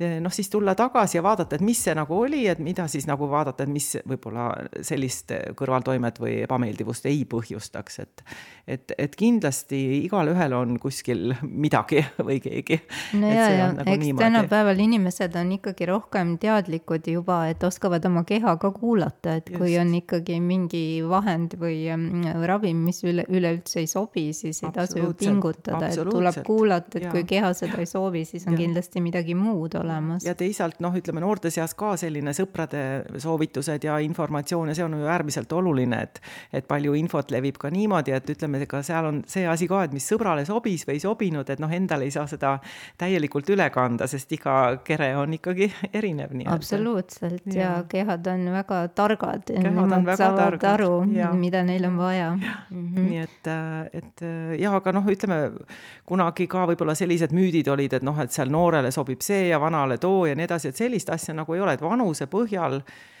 eh, noh siis tulla tagasi ja vaadata, et mis see nagu oli, et mida siis nagu vaadata, et mis võib-olla sellist kõrvaltoimet või ebameeldivust ei põhjustaks, et et, et kindlasti igalühel on kuskil midagi või keegi. no ja, ja nagu eks niimoodi. tänapäeval inimesed on ikkagi rohkem teadlikud juba, et oskavad oma keha ka kuulata, et Just. kui on ikkagi mingi mingi vahend või mm, ravim, mis üle, üleüldse ei sobi, siis ei tasu ju pingutada, et tuleb kuulata, et ja. kui keha seda ei soovi, siis on ja. kindlasti midagi muud olemas. ja teisalt noh, ütleme noorte seas ka selline sõprade soovitused ja informatsioon ja see on ju äärmiselt oluline, et et palju infot levib ka niimoodi, et ütleme, ega seal on see asi ka, et mis sõbrale sobis või ei sobinud, et noh, endale ei saa seda täielikult üle kanda, sest iga kere on ikkagi erinev. absoluutselt ja. ja kehad on väga targad. kehad on väga targad saavad aru, mida neil on vaja. Mm -hmm. nii et, et jah, aga noh, ütleme kunagi ka võib-olla sellised müüdid olid, et noh, et seal noorele sobib see ja vanale too ja nii edasi, et sellist asja nagu ei ole, et vanuse põhjal Eh,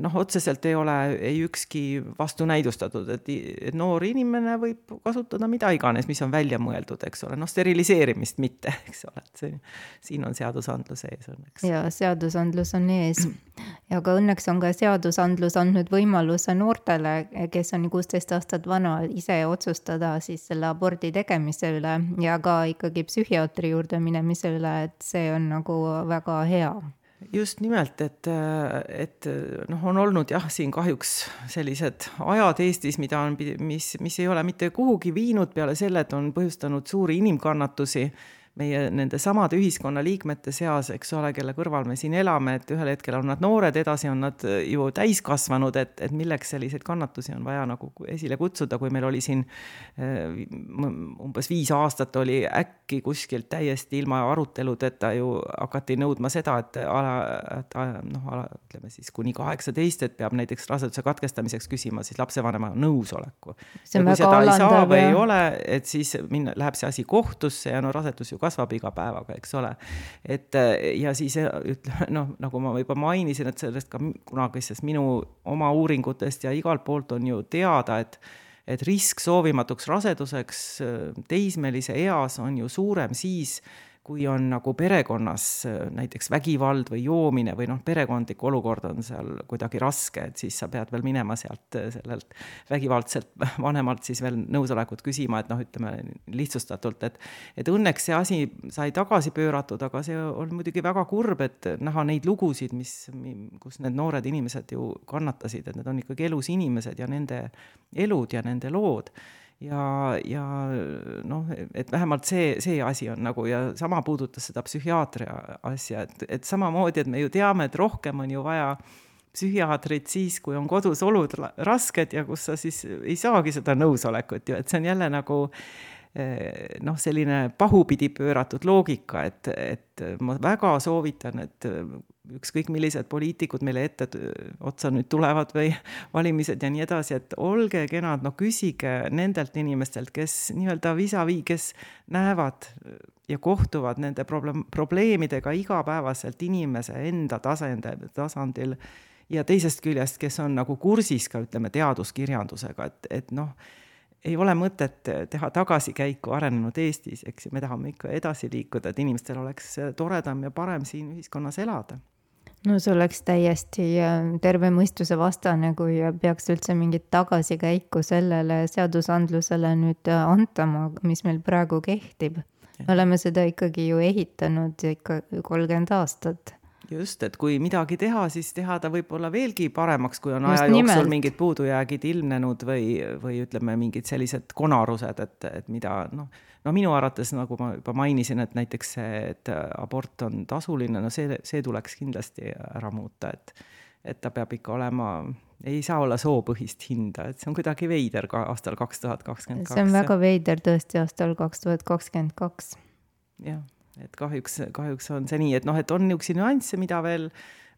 noh, otseselt ei ole ei ükski vastunäidustatud, et, et noor inimene võib kasutada mida iganes, mis on välja mõeldud, eks ole, noh, steriliseerimist mitte, eks ole, et see, siin on seadusandlus ees õnneks. ja seadusandlus on ees. Ja ka õnneks on ka seadusandlus andnud võimaluse noortele, kes on kuusteist aastat vana, ise otsustada siis selle abordi tegemise üle ja ka ikkagi psühhiaatri juurde minemise üle, et see on nagu väga hea just nimelt, et, et noh, on olnud jah, siin kahjuks sellised ajad Eestis, mida on, mis, mis ei ole mitte kuhugi viinud peale selle, et on põhjustanud suuri inimkannatusi meie nende samade ühiskonnaliikmete seas, eks ole, kelle kõrval me siin elame, et ühel hetkel on nad noored, edasi on nad ju täiskasvanud, et, et milleks selliseid kannatusi on vaja nagu esile kutsuda, kui meil oli siin eh, umbes viis aastat oli äkki kuskilt täiesti ilma aruteludeta ju hakati nõudma seda, et ala, et noh, ütleme siis kuni kaheksateist, et peab näiteks raseduse katkestamiseks küsima siis lapsevanema nõusoleku. ja kui seda ei saa või ei ole, et siis minna, läheb see asi kohtusse ja no rasedus ju kasvab iga päevaga, eks ole. et ja siis ütleme noh, nagu ma juba mainisin, et sellest ka kunagisest minu oma uuringutest ja igalt poolt on ju teada, et et risk soovimatuks raseduseks teismelise eas on ju suurem siis, kui on nagu perekonnas äh, näiteks vägivald või joomine või noh, perekondlik olukord on seal kuidagi raske, et siis sa pead veel minema sealt äh, sellelt vägivaldselt vanemalt siis veel nõusolekut küsima, et noh, ütleme lihtsustatult, et et õnneks see asi sai tagasi pööratud, aga see on muidugi väga kurb, et näha neid lugusid, mis, kus need noored inimesed ju kannatasid, et need on ikkagi elus inimesed ja nende elud ja nende lood ja, ja noh, et vähemalt see, see asi on nagu ja sama puudutas seda psühhiaatria asja, et, et samamoodi, et me ju teame, et rohkem on ju vaja psühhiaatrit siis, kui on kodus olud rasked ja kus sa siis ei saagi seda nõusolekut ju, et see on jälle nagu eh, noh, selline pahupidi pööratud loogika, et, et ma väga soovitan, et ükskõik millised poliitikud meile ette otsa nüüd tulevad või valimised ja nii edasi, et olge kenad, no küsige nendelt inimestelt, kes nii-öelda vis-a-vis, kes näevad ja kohtuvad nende probleem, probleemidega igapäevaselt inimese enda tasandil, tasandil ja teisest küljest, kes on nagu kursis ka ütleme teaduskirjandusega, et, et noh, ei ole mõtet teha tagasikäiku arenenud Eestis, eks ju, me tahame ikka edasi liikuda, et inimestel oleks toredam ja parem siin ühiskonnas elada. No see oleks täiesti äh, terve mõistuse vastane, kui peaks üldse mingit tagasikäiku sellele seadusandlusele nüüd äh, antama, mis meil praegu kehtib. me oleme seda ikkagi ju ehitanud ikka kolmkümmend aastat just, et kui midagi teha, siis teha ta võib-olla veelgi paremaks, kui on aja jooksul mingid puudujäägid ilmnenud või, või ütleme, mingid sellised konarused, et, et mida noh, no minu arvates, nagu ma juba mainisin, et näiteks see, et abort on tasuline, no see, see tuleks kindlasti ära muuta, et et ta peab ikka olema, ei saa olla soopõhist hinda, et see on kuidagi veider ka aastal kaks tuhat kakskümmend kaks. see on väga veider tõesti aastal kaks tuhat kakskümmend kaks. jah et kahjuks, kahjuks on see nii, et noh, et on niisuguseid nüansse, mida veel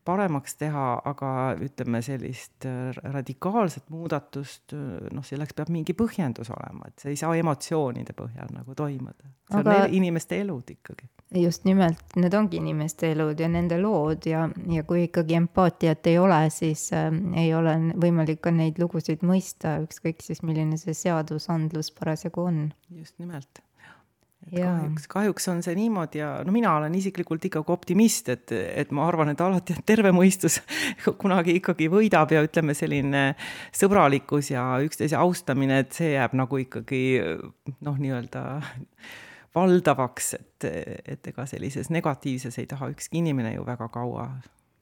paremaks teha, aga ütleme, sellist äh, radikaalset muudatust, äh, noh, selleks peab mingi põhjendus olema, et see ei saa emotsioonide põhjal nagu toimuda. see aga... on inimeste elud ikkagi. just nimelt, need ongi inimeste elud ja nende lood ja, ja kui ikkagi empaatiat ei ole, siis äh, ei ole võimalik ka neid lugusid mõista, ükskõik siis milline see seadusandlus parasjagu on. just nimelt. Kahjuks, kahjuks on see niimoodi ja no mina olen isiklikult ikkagi optimist, et, et ma arvan, et alati terve mõistus kunagi ikkagi võidab ja ütleme, selline sõbralikkus ja üksteise austamine, et see jääb nagu ikkagi noh, nii-öelda valdavaks, et, et ega sellises negatiivses ei taha ükski inimene ju väga kaua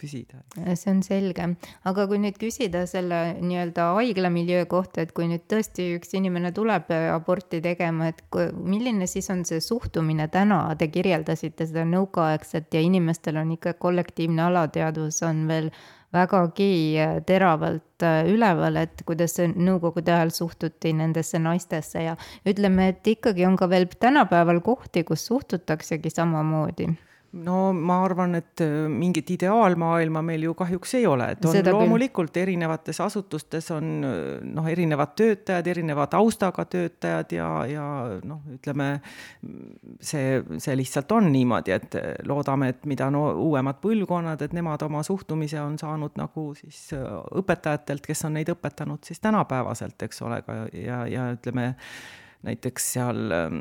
püsida. see on selge, aga kui nüüd küsida selle nii-öelda haiglamiljöö kohta, et kui nüüd tõesti üks inimene tuleb aborti tegema, et kui, milline siis on see suhtumine? Täna, te kirjeldasite seda nõukaaegset ja inimestel on ikka kollektiivne alateadvus on veel vägagi teravalt äh, üleval, et kuidas nõukogude ajal suhtuti nendesse naistesse. Ja ütleme, et ikkagi on ka veel tänapäeval kohti, kus suhtutaksegi samamoodi no ma arvan, et äh, mingit ideaalmaailma meil ju kahjuks ei ole, et on Seda loomulikult küll. erinevates asutustes on äh, noh, erinevad töötajad, erineva taustaga töötajad ja, ja noh, ütleme see, see lihtsalt on niimoodi, et loodame, et mida no uuemad põlvkonnad, et nemad oma suhtumise on saanud nagu siis äh, õpetajatelt, kes on neid õpetanud siis tänapäevaselt, eks ole, ja, ja ütleme näiteks seal ähm,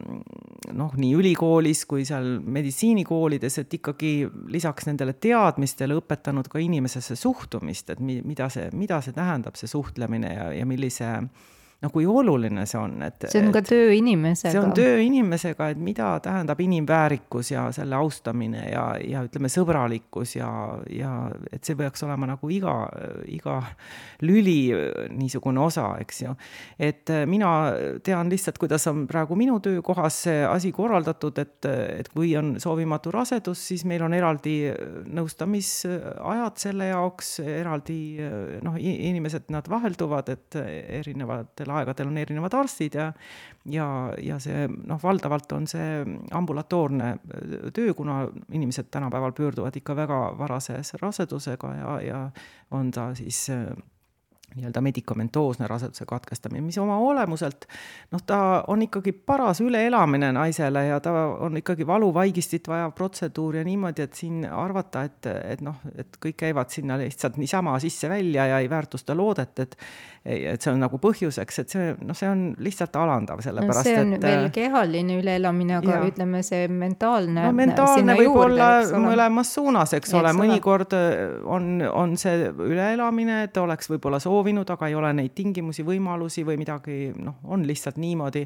noh, nii ülikoolis kui seal meditsiinikoolides, et ikkagi lisaks nendele teadmistele õpetanud ka inimesesse suhtumist, et mi-, mida see, mida see tähendab, see suhtlemine ja, ja millise no kui oluline see on, et see on ka töö inimesega. see on töö inimesega, et mida tähendab inimväärikus ja selle austamine ja, ja ütleme, sõbralikkus ja, ja et see peaks olema nagu iga, iga lüli niisugune osa, eks ju. et mina tean lihtsalt, kuidas on praegu minu töökohas see asi korraldatud, et, et kui on soovimatu rasedus, siis meil on eraldi nõustamisajad selle jaoks, eraldi noh, inimesed, nad vahelduvad, et erinevatel aegadel on erinevad arstid ja ja, ja see noh, valdavalt on see ambulatoorne töö, kuna inimesed tänapäeval pöörduvad ikka väga varases rasedusega ja, ja on ta siis nii-öelda medikamentoosne raseduse katkestamine, mis oma olemuselt noh, ta on ikkagi paras üleelamine naisele ja ta on ikkagi valuvaigistit vajav protseduur ja niimoodi, et siin arvata, et, et noh, et kõik käivad sinna lihtsalt niisama sisse-välja ja ei väärtusta loodet, et et see on nagu põhjuseks, et see noh, see on lihtsalt alandav, sellepärast no, see on et, veel kehaline üleelamine, aga ja. ütleme, see mentaalne no mentaalne võib juurde, olla mõlemas suunas, eks ole, mõnikord on, on see üleelamine, et oleks võib-olla soov soovinud, aga ei ole neid tingimusi, võimalusi või midagi, noh, on lihtsalt niimoodi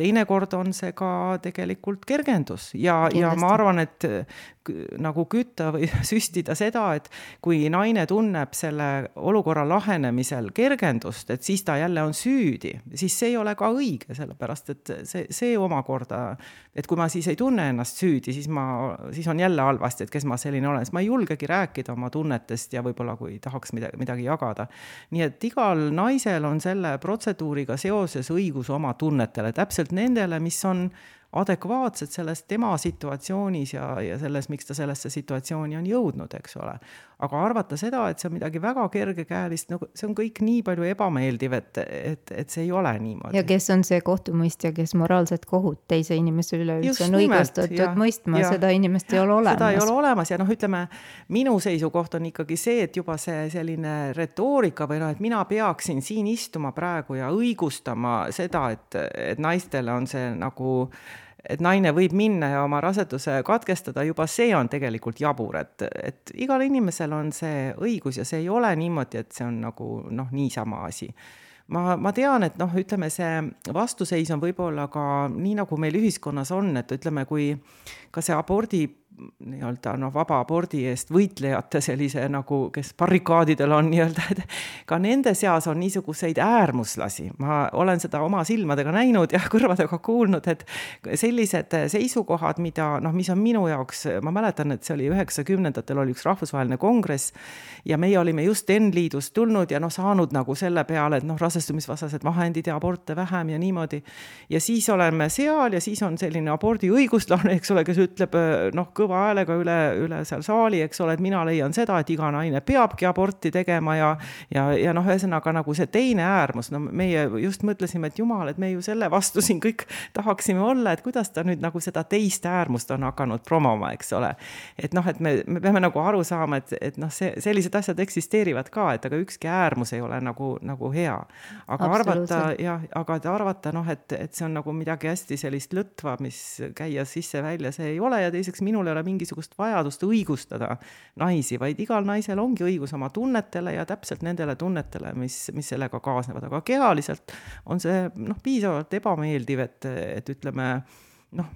teinekord on see ka tegelikult kergendus. Ja, ja ma arvan, et nagu kütta või süstida seda, et kui naine tunneb selle olukorra lahenemisel kergendust, et siis ta jälle on süüdi, siis see ei ole ka õige, sellepärast et see, see omakorda, et kui ma siis ei tunne ennast süüdi, siis ma, siis on jälle halvasti, et kes ma selline olen, siis ma ei julgegi rääkida oma tunnetest ja võib-olla kui tahaks midagi, midagi jagada. nii et igal naisel on selle protseduuriga seoses õigus oma tunnetele, täpselt nendele, mis on adekvaatselt selles tema situatsioonis ja, ja selles, miks ta sellesse situatsiooni on jõudnud, eks ole. aga arvata seda, et see on midagi väga kergekäelist, no see on kõik nii palju ebameeldiv, et, et, et see ei ole niimoodi. ja kes on see kohtumõistja, kes moraalset kohut teise inimese üle üldse on õigustatud mõistma, seda inimest ei ole olemas. seda ei ole olemas ja noh, ütleme minu seisukoht on ikkagi see, et juba see selline retoorika või noh, et mina peaksin siin istuma praegu ja õigustama seda, et, et naistele on see nagu et naine võib minna ja oma raseduse katkestada, juba see on tegelikult jabur, et, et igal inimesel on see õigus ja see ei ole niimoodi, et see on nagu noh, niisama asi. Ma, ma tean, et noh, ütleme see vastuseis on võib-olla ka nii, nagu meil ühiskonnas on, et ütleme, kui ka see abordi nii-öelda noh, vaba abordi eest võitlejate sellise nagu, kes barrikaadidel on nii-öelda, et ka nende seas on niisuguseid äärmuslasi. ma olen seda oma silmadega näinud ja kõrvadega kuulnud, et sellised seisukohad, mida noh, mis on minu jaoks, ma mäletan, et see oli üheksakümnendatel oli üks rahvusvaheline kongress ja meie olime just N-liidust tulnud ja noh, saanud nagu selle peale, et noh, rasestumisvastased vahendid ja aborte vähem ja niimoodi. ja siis oleme seal ja siis on selline abordi õiguslane, eks ole, kes ütleb noh, kõva häälega üle, üle seal saali, eks ole, et mina leian seda, et iga naine peabki aborti tegema ja ja, ja noh, ühesõnaga nagu see teine äärmus, no meie just mõtlesime, et jumal, et me ju selle vastu siin kõik tahaksime olla, et kuidas ta nüüd nagu seda teist äärmust on hakanud promoma, eks ole. et noh, et me, me peame nagu aru saama, et, et noh, see, sellised asjad eksisteerivad ka, et aga ükski äärmus ei ole nagu, nagu hea. aga arvata jah, aga arvata noh, et, et see on nagu midagi hästi sellist lõtva, mis käia sisse-välja, see ei ole ja teiseks minule ei ole mingisugust vajadust õigustada naisi, vaid igal naisel ongi õigus oma tunnetele ja täpselt nendele tunnetele, mis, mis sellega kaasnevad, aga kehaliselt on see noh, piisavalt ebameeldiv, et, et ütleme noh,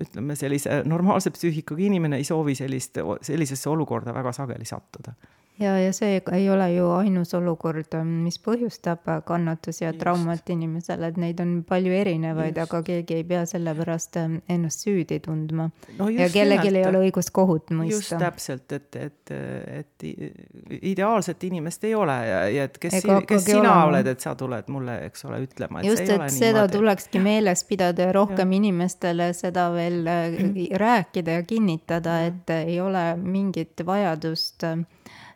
ütleme sellise normaalse psüühikaga inimene ei soovi sellist, sellisesse olukorda väga sageli sattuda ja, ja see ei ole ju ainus olukord, mis põhjustab kannatusi ja traumat inimesele, et neid on palju erinevaid, aga keegi ei pea selle pärast ähm, ennast süüdi tundma no. ja kellelgi ei ole õigust kohut mõista. just täpselt, et, et, et ideaalset inimest ei ole ja, ja et kes, kes sina olema. oled, et sa tuled mulle, eks ole, ütlema. just, et seda niimoodi. tulekski meeles pidada ja rohkem ja. inimestele seda veel äh, rääkida ja kinnitada, et ei ole mingit vajadust äh,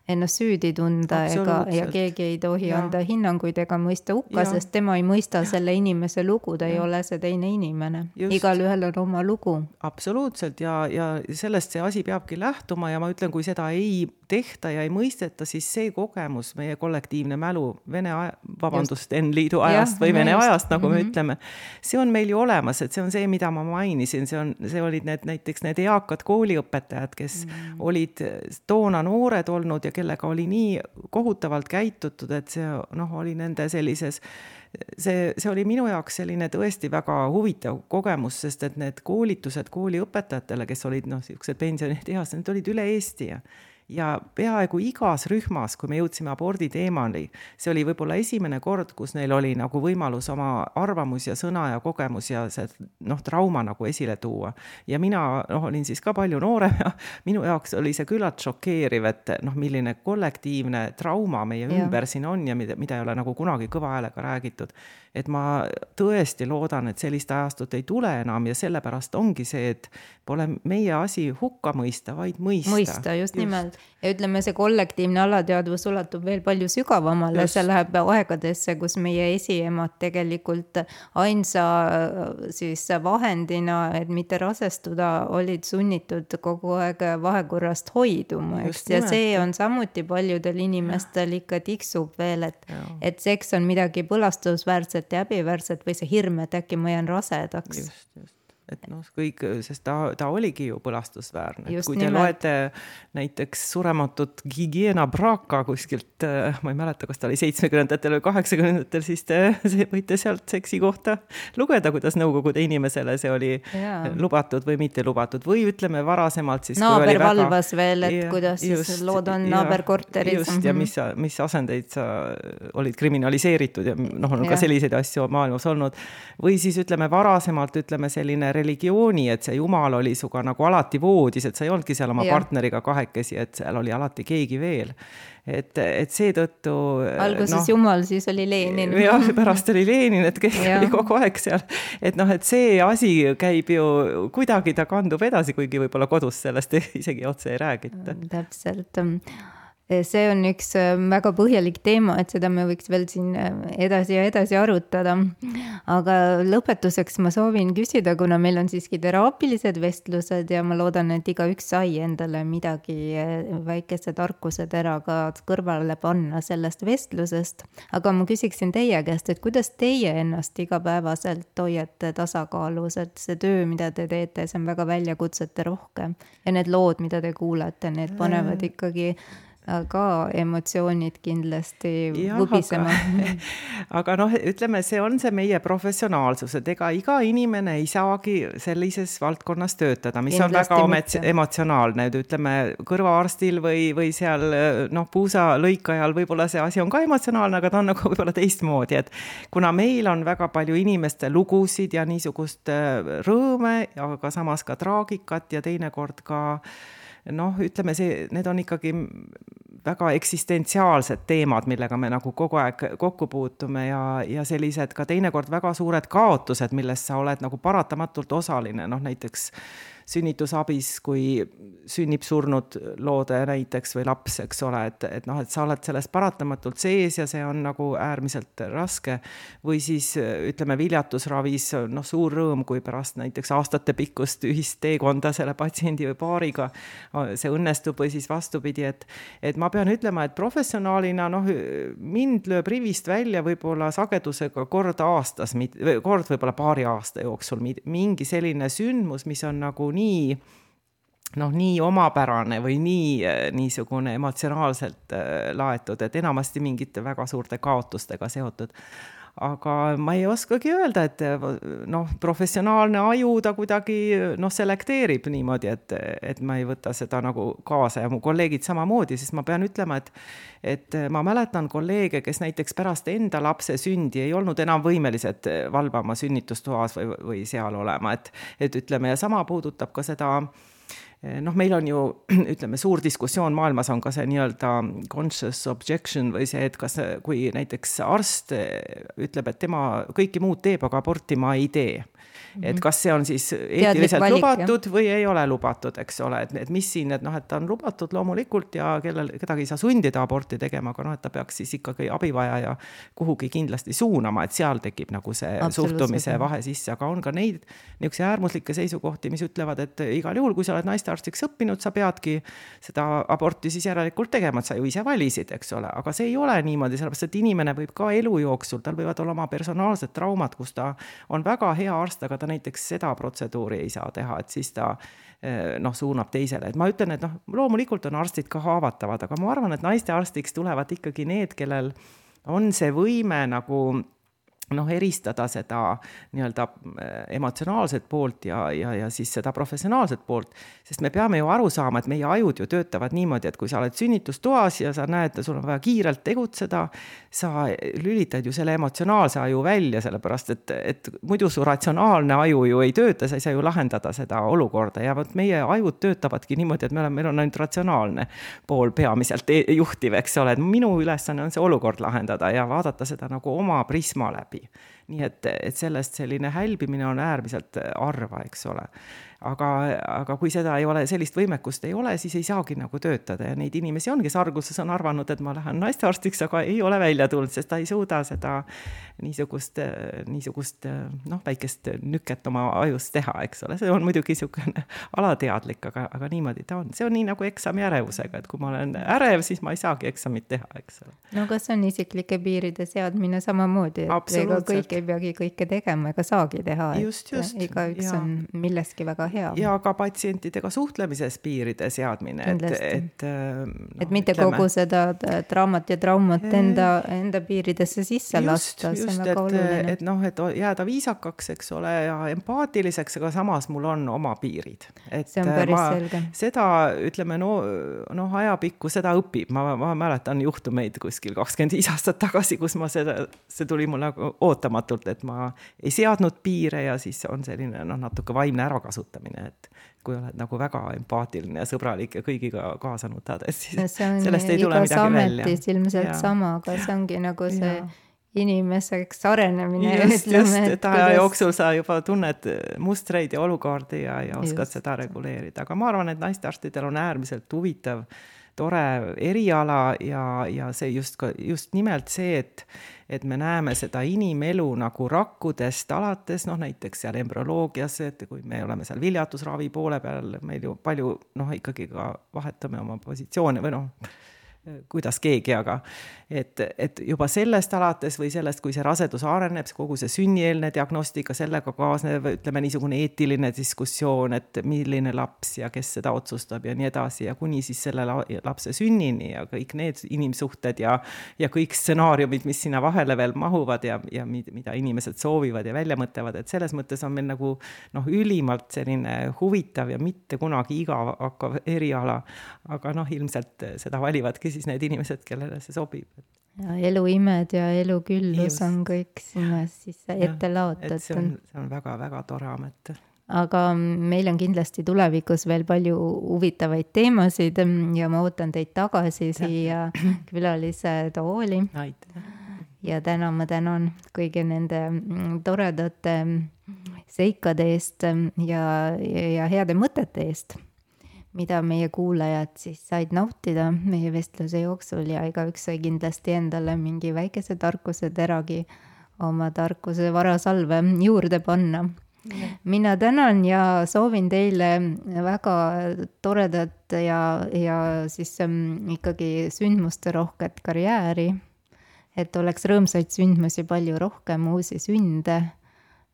ennast süüdi tunda ega, ja keegi ei tohi ja. anda hinnanguid ega mõista hukka, sest tema ei mõista ja. selle inimese lugu, ta ja. ei ole see teine inimene. igalühel on oma lugu. absoluutselt ja, ja sellest see asi peabki lähtuma ja ma ütlen, kui seda ei tehta ja ei mõisteta, siis see kogemus, meie kollektiivne mälu Vene, vabandust, N-liidu ajast ja, või Vene just. ajast, nagu mm -hmm. me mhm. ütleme, see on meil ju olemas, et see on see, mida ma mainisin, see on, see olid need näiteks need eakad kooliõpetajad, kes mm -hmm. olid toona noored olnud ja kellega oli nii kohutavalt käitutud, et see noh, oli nende sellises see, see oli minu jaoks selline tõesti väga huvitav kogemus, sest et need koolitused kooliõpetajatele, kes olid noh, niisugused pensionieas, need olid üle Eesti ja ja peaaegu igas rühmas, kui me jõudsime abordi teemani, see oli võib-olla esimene kord, kus neil oli nagu võimalus oma arvamus ja sõna ja kogemus ja see noh, trauma nagu esile tuua. ja mina noh, olin siis ka palju noorem ja minu jaoks oli see küllalt šokeeriv, et noh, milline kollektiivne trauma meie ja. ümber siin on ja mida, mida ei ole nagu kunagi kõva häälega räägitud et ma tõesti loodan, et sellist ajastut ei tule enam ja sellepärast ongi see, et pole meie asi hukka mõista, vaid mõista. mõista, just, just nimelt. Ja ütleme, see kollektiivne alateadvus ulatub veel palju sügavamale, see läheb aegadesse, kus meie esiemad tegelikult ainsa siis vahendina, et mitte rasestuda, olid sunnitud kogu aeg vahekorrast hoiduma, eks, ja see on samuti paljudel inimestel ikka tiksub veel, et, et seks on midagi põlastusväärset ja häbiväärset või see hirm, et äkki ma jään rasedaks. just, just et noh, kõik, sest ta, ta oligi ju põlastusväärne, kui te nimelt. loete näiteks Surematut Gigiena Braka kuskilt, äh, ma ei mäleta, kas ta oli seitsmekümnendatel või kaheksakümnendatel, siis te võite sealt seksi kohta lugeda, kuidas Nõukogude inimesele see oli ja. lubatud või mitte lubatud või ütleme varasemalt siis. naaber valvas väga... veel, et ja, kuidas just, siis lood on naaberkorteris. just ja mhm. mis mis asendeid sa olid kriminaliseeritud ja noh, on ja. ka selliseid asju maailmas olnud. või siis ütleme varasemalt ütleme selline religiooni, et see jumal oli sinuga nagu alati voodis, et sa ei olnudki seal oma ja. partneriga kahekesi, et seal oli alati keegi veel et, et seetõttu. alguses no, Jumal, siis oli Lenin. jah, pärast oli Lenin, et keegi oli kogu aeg seal. et noh, et see asi käib ju, kuidagi ta kandub edasi, kuigi võib-olla kodus sellest isegi otse ei räägita. täpselt Eh, see on üks eh, väga põhjalik teema, et seda me võiks veel siin eh, edasi ja edasi arutada. aga lõpetuseks ma soovin küsida, kuna meil on siiski teraapilised vestlused ja ma loodan, et igaüks sai endale midagi väikese tarkusetera ka kõrvale panna sellest vestlusest. aga ma küsiksin teie käest, et kuidas teie ennast igapäevaselt hoiate tasakaalus, et see töö, mida te teete, see on väga väljakutseterohke ja need lood, mida te kuulate, need panevad ikkagi ka emotsioonid kindlasti vubisema. aga, aga noh, ütleme, see on see meie professionaalsus, et ega iga inimene ei saagi sellises valdkonnas töötada, mis kindlasti on väga emotsionaalne, et ütleme, kõrvaarstil või, või seal noh, puusalõikajal võib-olla see asi on ka emotsionaalne, aga ta on nagu võib-olla teistmoodi, et kuna meil on väga palju inimeste lugusid ja niisugust äh, rõõme, aga samas ka traagikat ja teinekord ka äh, noh, ütleme see, need on ikkagi väga eksistentsiaalsed teemad, millega me nagu kogu aeg kokku puutume ja, ja sellised ka teinekord väga suured kaotused, milles sa oled nagu paratamatult osaline, noh näiteks sünnitusabis, kui sünnib surnud loode näiteks või laps, eks ole, et, et noh, et sa oled selles paratamatult sees ja see on nagu äärmiselt raske. või siis ütleme, viljatusravis noh, suur rõõm, kui pärast näiteks aastatepikkust ühist teekonda selle patsiendi või paariga see õnnestub või siis vastupidi, et, et ma pean ütlema, et professionaalina noh, mind lööb rivist välja võib-olla sagedusega kord aastas, kord võib-olla paari aasta jooksul mingi selline sündmus, mis on nagu nii noh, nii omapärane või nii niisugune emotsionaalselt äh, laetud, et enamasti mingite väga suurte kaotustega seotud aga ma ei oskagi öelda, et noh, professionaalne aju ta kuidagi noh, selekteerib niimoodi, et, et ma ei võta seda nagu kaasa. Ja mu kolleegid samamoodi, sest ma pean ütlema, et et ma mäletan kolleege, kes näiteks pärast enda lapse sündi ei olnud enam võimelised valvama sünnitustoas või, või seal olema, et et ütleme, ja sama puudutab ka seda äh, noh, meil on ju ütleme, suur diskussioon maailmas on ka see nii-öelda conscious objection või see, et kas, kui näiteks arst eh, ütleb, et tema kõike muud teeb, aga aborti ma ei tee et mhm. kas see on siis eetiliselt lubatud või ei ole lubatud, eks ole, et, et mis siin, et noh, et ta on lubatud loomulikult ja kellel, kedagi ei saa sundida aborti tegema, aga noh, et ta peaks siis ikkagi abivajaja kuhugi kindlasti suunama, et seal tekib nagu see suhtumise vahe sisse, aga on ka neid niisuguseid äärmuslikke seisukohti, mis ütlevad, et igal juhul, kui sa oled naistearstiks õppinud, sa peadki seda aborti siis järelikult tegema, et sa ju ise valisid, eks ole, aga see ei ole niimoodi, sellepärast et inimene võib ka elu jooksul, tal võivad olla oma personaalsed traumad, kus ta on väga hea arst, aga ta näiteks seda protseduuri ei saa teha, et siis ta eh, noh, suunab teisele, et ma ütlen, et noh, loomulikult on arstid ka haavatavad, aga ma arvan, et naistearstiks tulevad ikkagi need, kellel on see võime nagu noh, eristada seda nii-öelda äh, emotsionaalset poolt ja, ja, ja siis seda professionaalset poolt, sest me peame ju aru saama, et meie ajud ju töötavad niimoodi, et kui sa oled sünnitustoas ja sa näed, sul on vaja kiirelt tegutseda, sa lülitad ju selle emotsionaalse aju välja, sellepärast et, et muidu su ratsionaalne aju ju ei tööta, sa ei saa ju lahendada seda olukorda. Ja vot meie ajud töötavadki niimoodi, et me oleme, meil on ainult ratsionaalne pool peamiselt e juhtiv, eks ole, et minu ülesanne on see olukord lahendada ja vaadata seda nagu oma prisma läbi. Nii et, et sellest selline hälbimine on äärmiselt harva, eks ole aga, aga kui seda ei ole, sellist võimekust ei ole, siis ei saagi nagu töötada. Ja neid inimesi on, kes alguses on arvanud, et ma lähen naistearstiks, aga ei ole välja tulnud, sest ta ei suuda seda niisugust, niisugust noh, väikest nüket oma ajus teha, eks ole, see on muidugi niisugune alateadlik, aga, aga niimoodi ta on, see on nii nagu eksami ärevusega, et kui ma olen ärev, siis ma ei saagi eksamit teha, eks ole. no kas on isiklike piiride seadmine samamoodi, et ega kõik ei peagi kõike tegema ega saagi teha, et igaüks on milleski väga hea hea. ja ka patsientidega suhtlemises piiride seadmine, et, et no, et mitte ütleme, kogu seda draamat ja traumat enda, enda piiridesse sisse just, lasta, see on väga oluline. et noh, et jääda viisakaks, eks ole, ja empaatiliseks, aga samas mul on oma piirid. see on päris ma, selge. seda, ütleme, no noh, ajapikku seda õpib, ma, ma mäletan juhtumeid kuskil kakskümmend viis aastat tagasi, kus ma seda, see tuli mulle nagu ootamatult, et ma ei seadnud piire ja siis on selline noh, natuke vaimne ärakasutamine, et kui oled nagu väga empaatiline ja sõbralik ja kõigiga kaasa nutad, et siis sellest ei tule midagi välja. ilmselt ja. sama, aga see ongi nagu see ja inimeseks arenemine. just, just, et aja kuidas... jooksul sa juba tunned mustreid ja olukordi ja, ja oskad just. seda reguleerida, aga ma arvan, et naistearstidel on äärmiselt huvitav tore eriala ja, ja see just just nimelt see, et et me näeme seda inimelu nagu rakkudest alates, noh näiteks seal embrüoloogias, et kui me oleme seal viljatusravi poole peal, meil ju palju noh, ikkagi ka vahetame oma positsioone või noh, kuidas keegi, aga et, et juba sellest alates või sellest, kui see rasedus areneb, kogu see sünnieelne diagnostika, sellega kaasnev, ütleme niisugune eetiline diskussioon, et milline laps ja kes seda otsustab ja nii edasi ja kuni siis selle lapse sünnini ja kõik need inimsuhted ja ja kõik stsenaariumid, mis sinna vahele veel mahuvad ja, ja mida inimesed soovivad ja välja mõtlevad, et selles mõttes on meil nagu noh, ülimalt selline huvitav ja mitte kunagi igav hakkav eriala, aga noh, ilmselt seda valivadki siis need inimesed, kellele see sobib. ja eluimed ja eluküllus on kõik sinna sisse ette laotatud. see on, see on väga-väga tore amet aga meil on kindlasti tulevikus veel palju huvitavaid teemasid ja ma ootan teid tagasi ja. siia külalise tooli. ja täna ma tänan kõigi nende toredate seikade eest ja, ja, ja heade mõtete eest mida meie kuulajad siis said nautida meie vestluse jooksul ja igaüks sai kindlasti endale mingi väikese tarkuse teragi oma tarkuse varasalve juurde panna. mina tänan ja soovin teile väga toredat ja, ja siis ähm, ikkagi sündmusterohket karjääri. et oleks rõõmsaid sündmusi palju rohkem, uusi sünde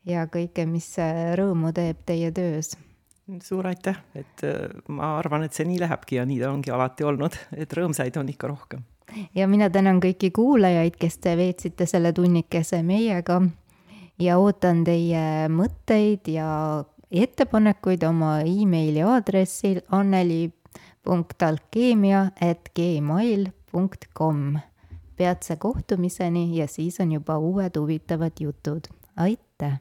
ja kõike, mis rõõmu teeb teie töös suur aitäh, et äh, ma arvan, et see nii lähebki ja nii ta ongi alati olnud, et rõõmsaid on ikka rohkem. ja mina tänan kõiki kuulajaid, kes te veetsite selle tunnikese meiega ja ootan teie mõtteid ja ettepanekuid oma emaili aadressil anneli.alkeemia at gmail punkt kom. peatse kohtumiseni ja siis on juba uued huvitavad jutud. aitäh!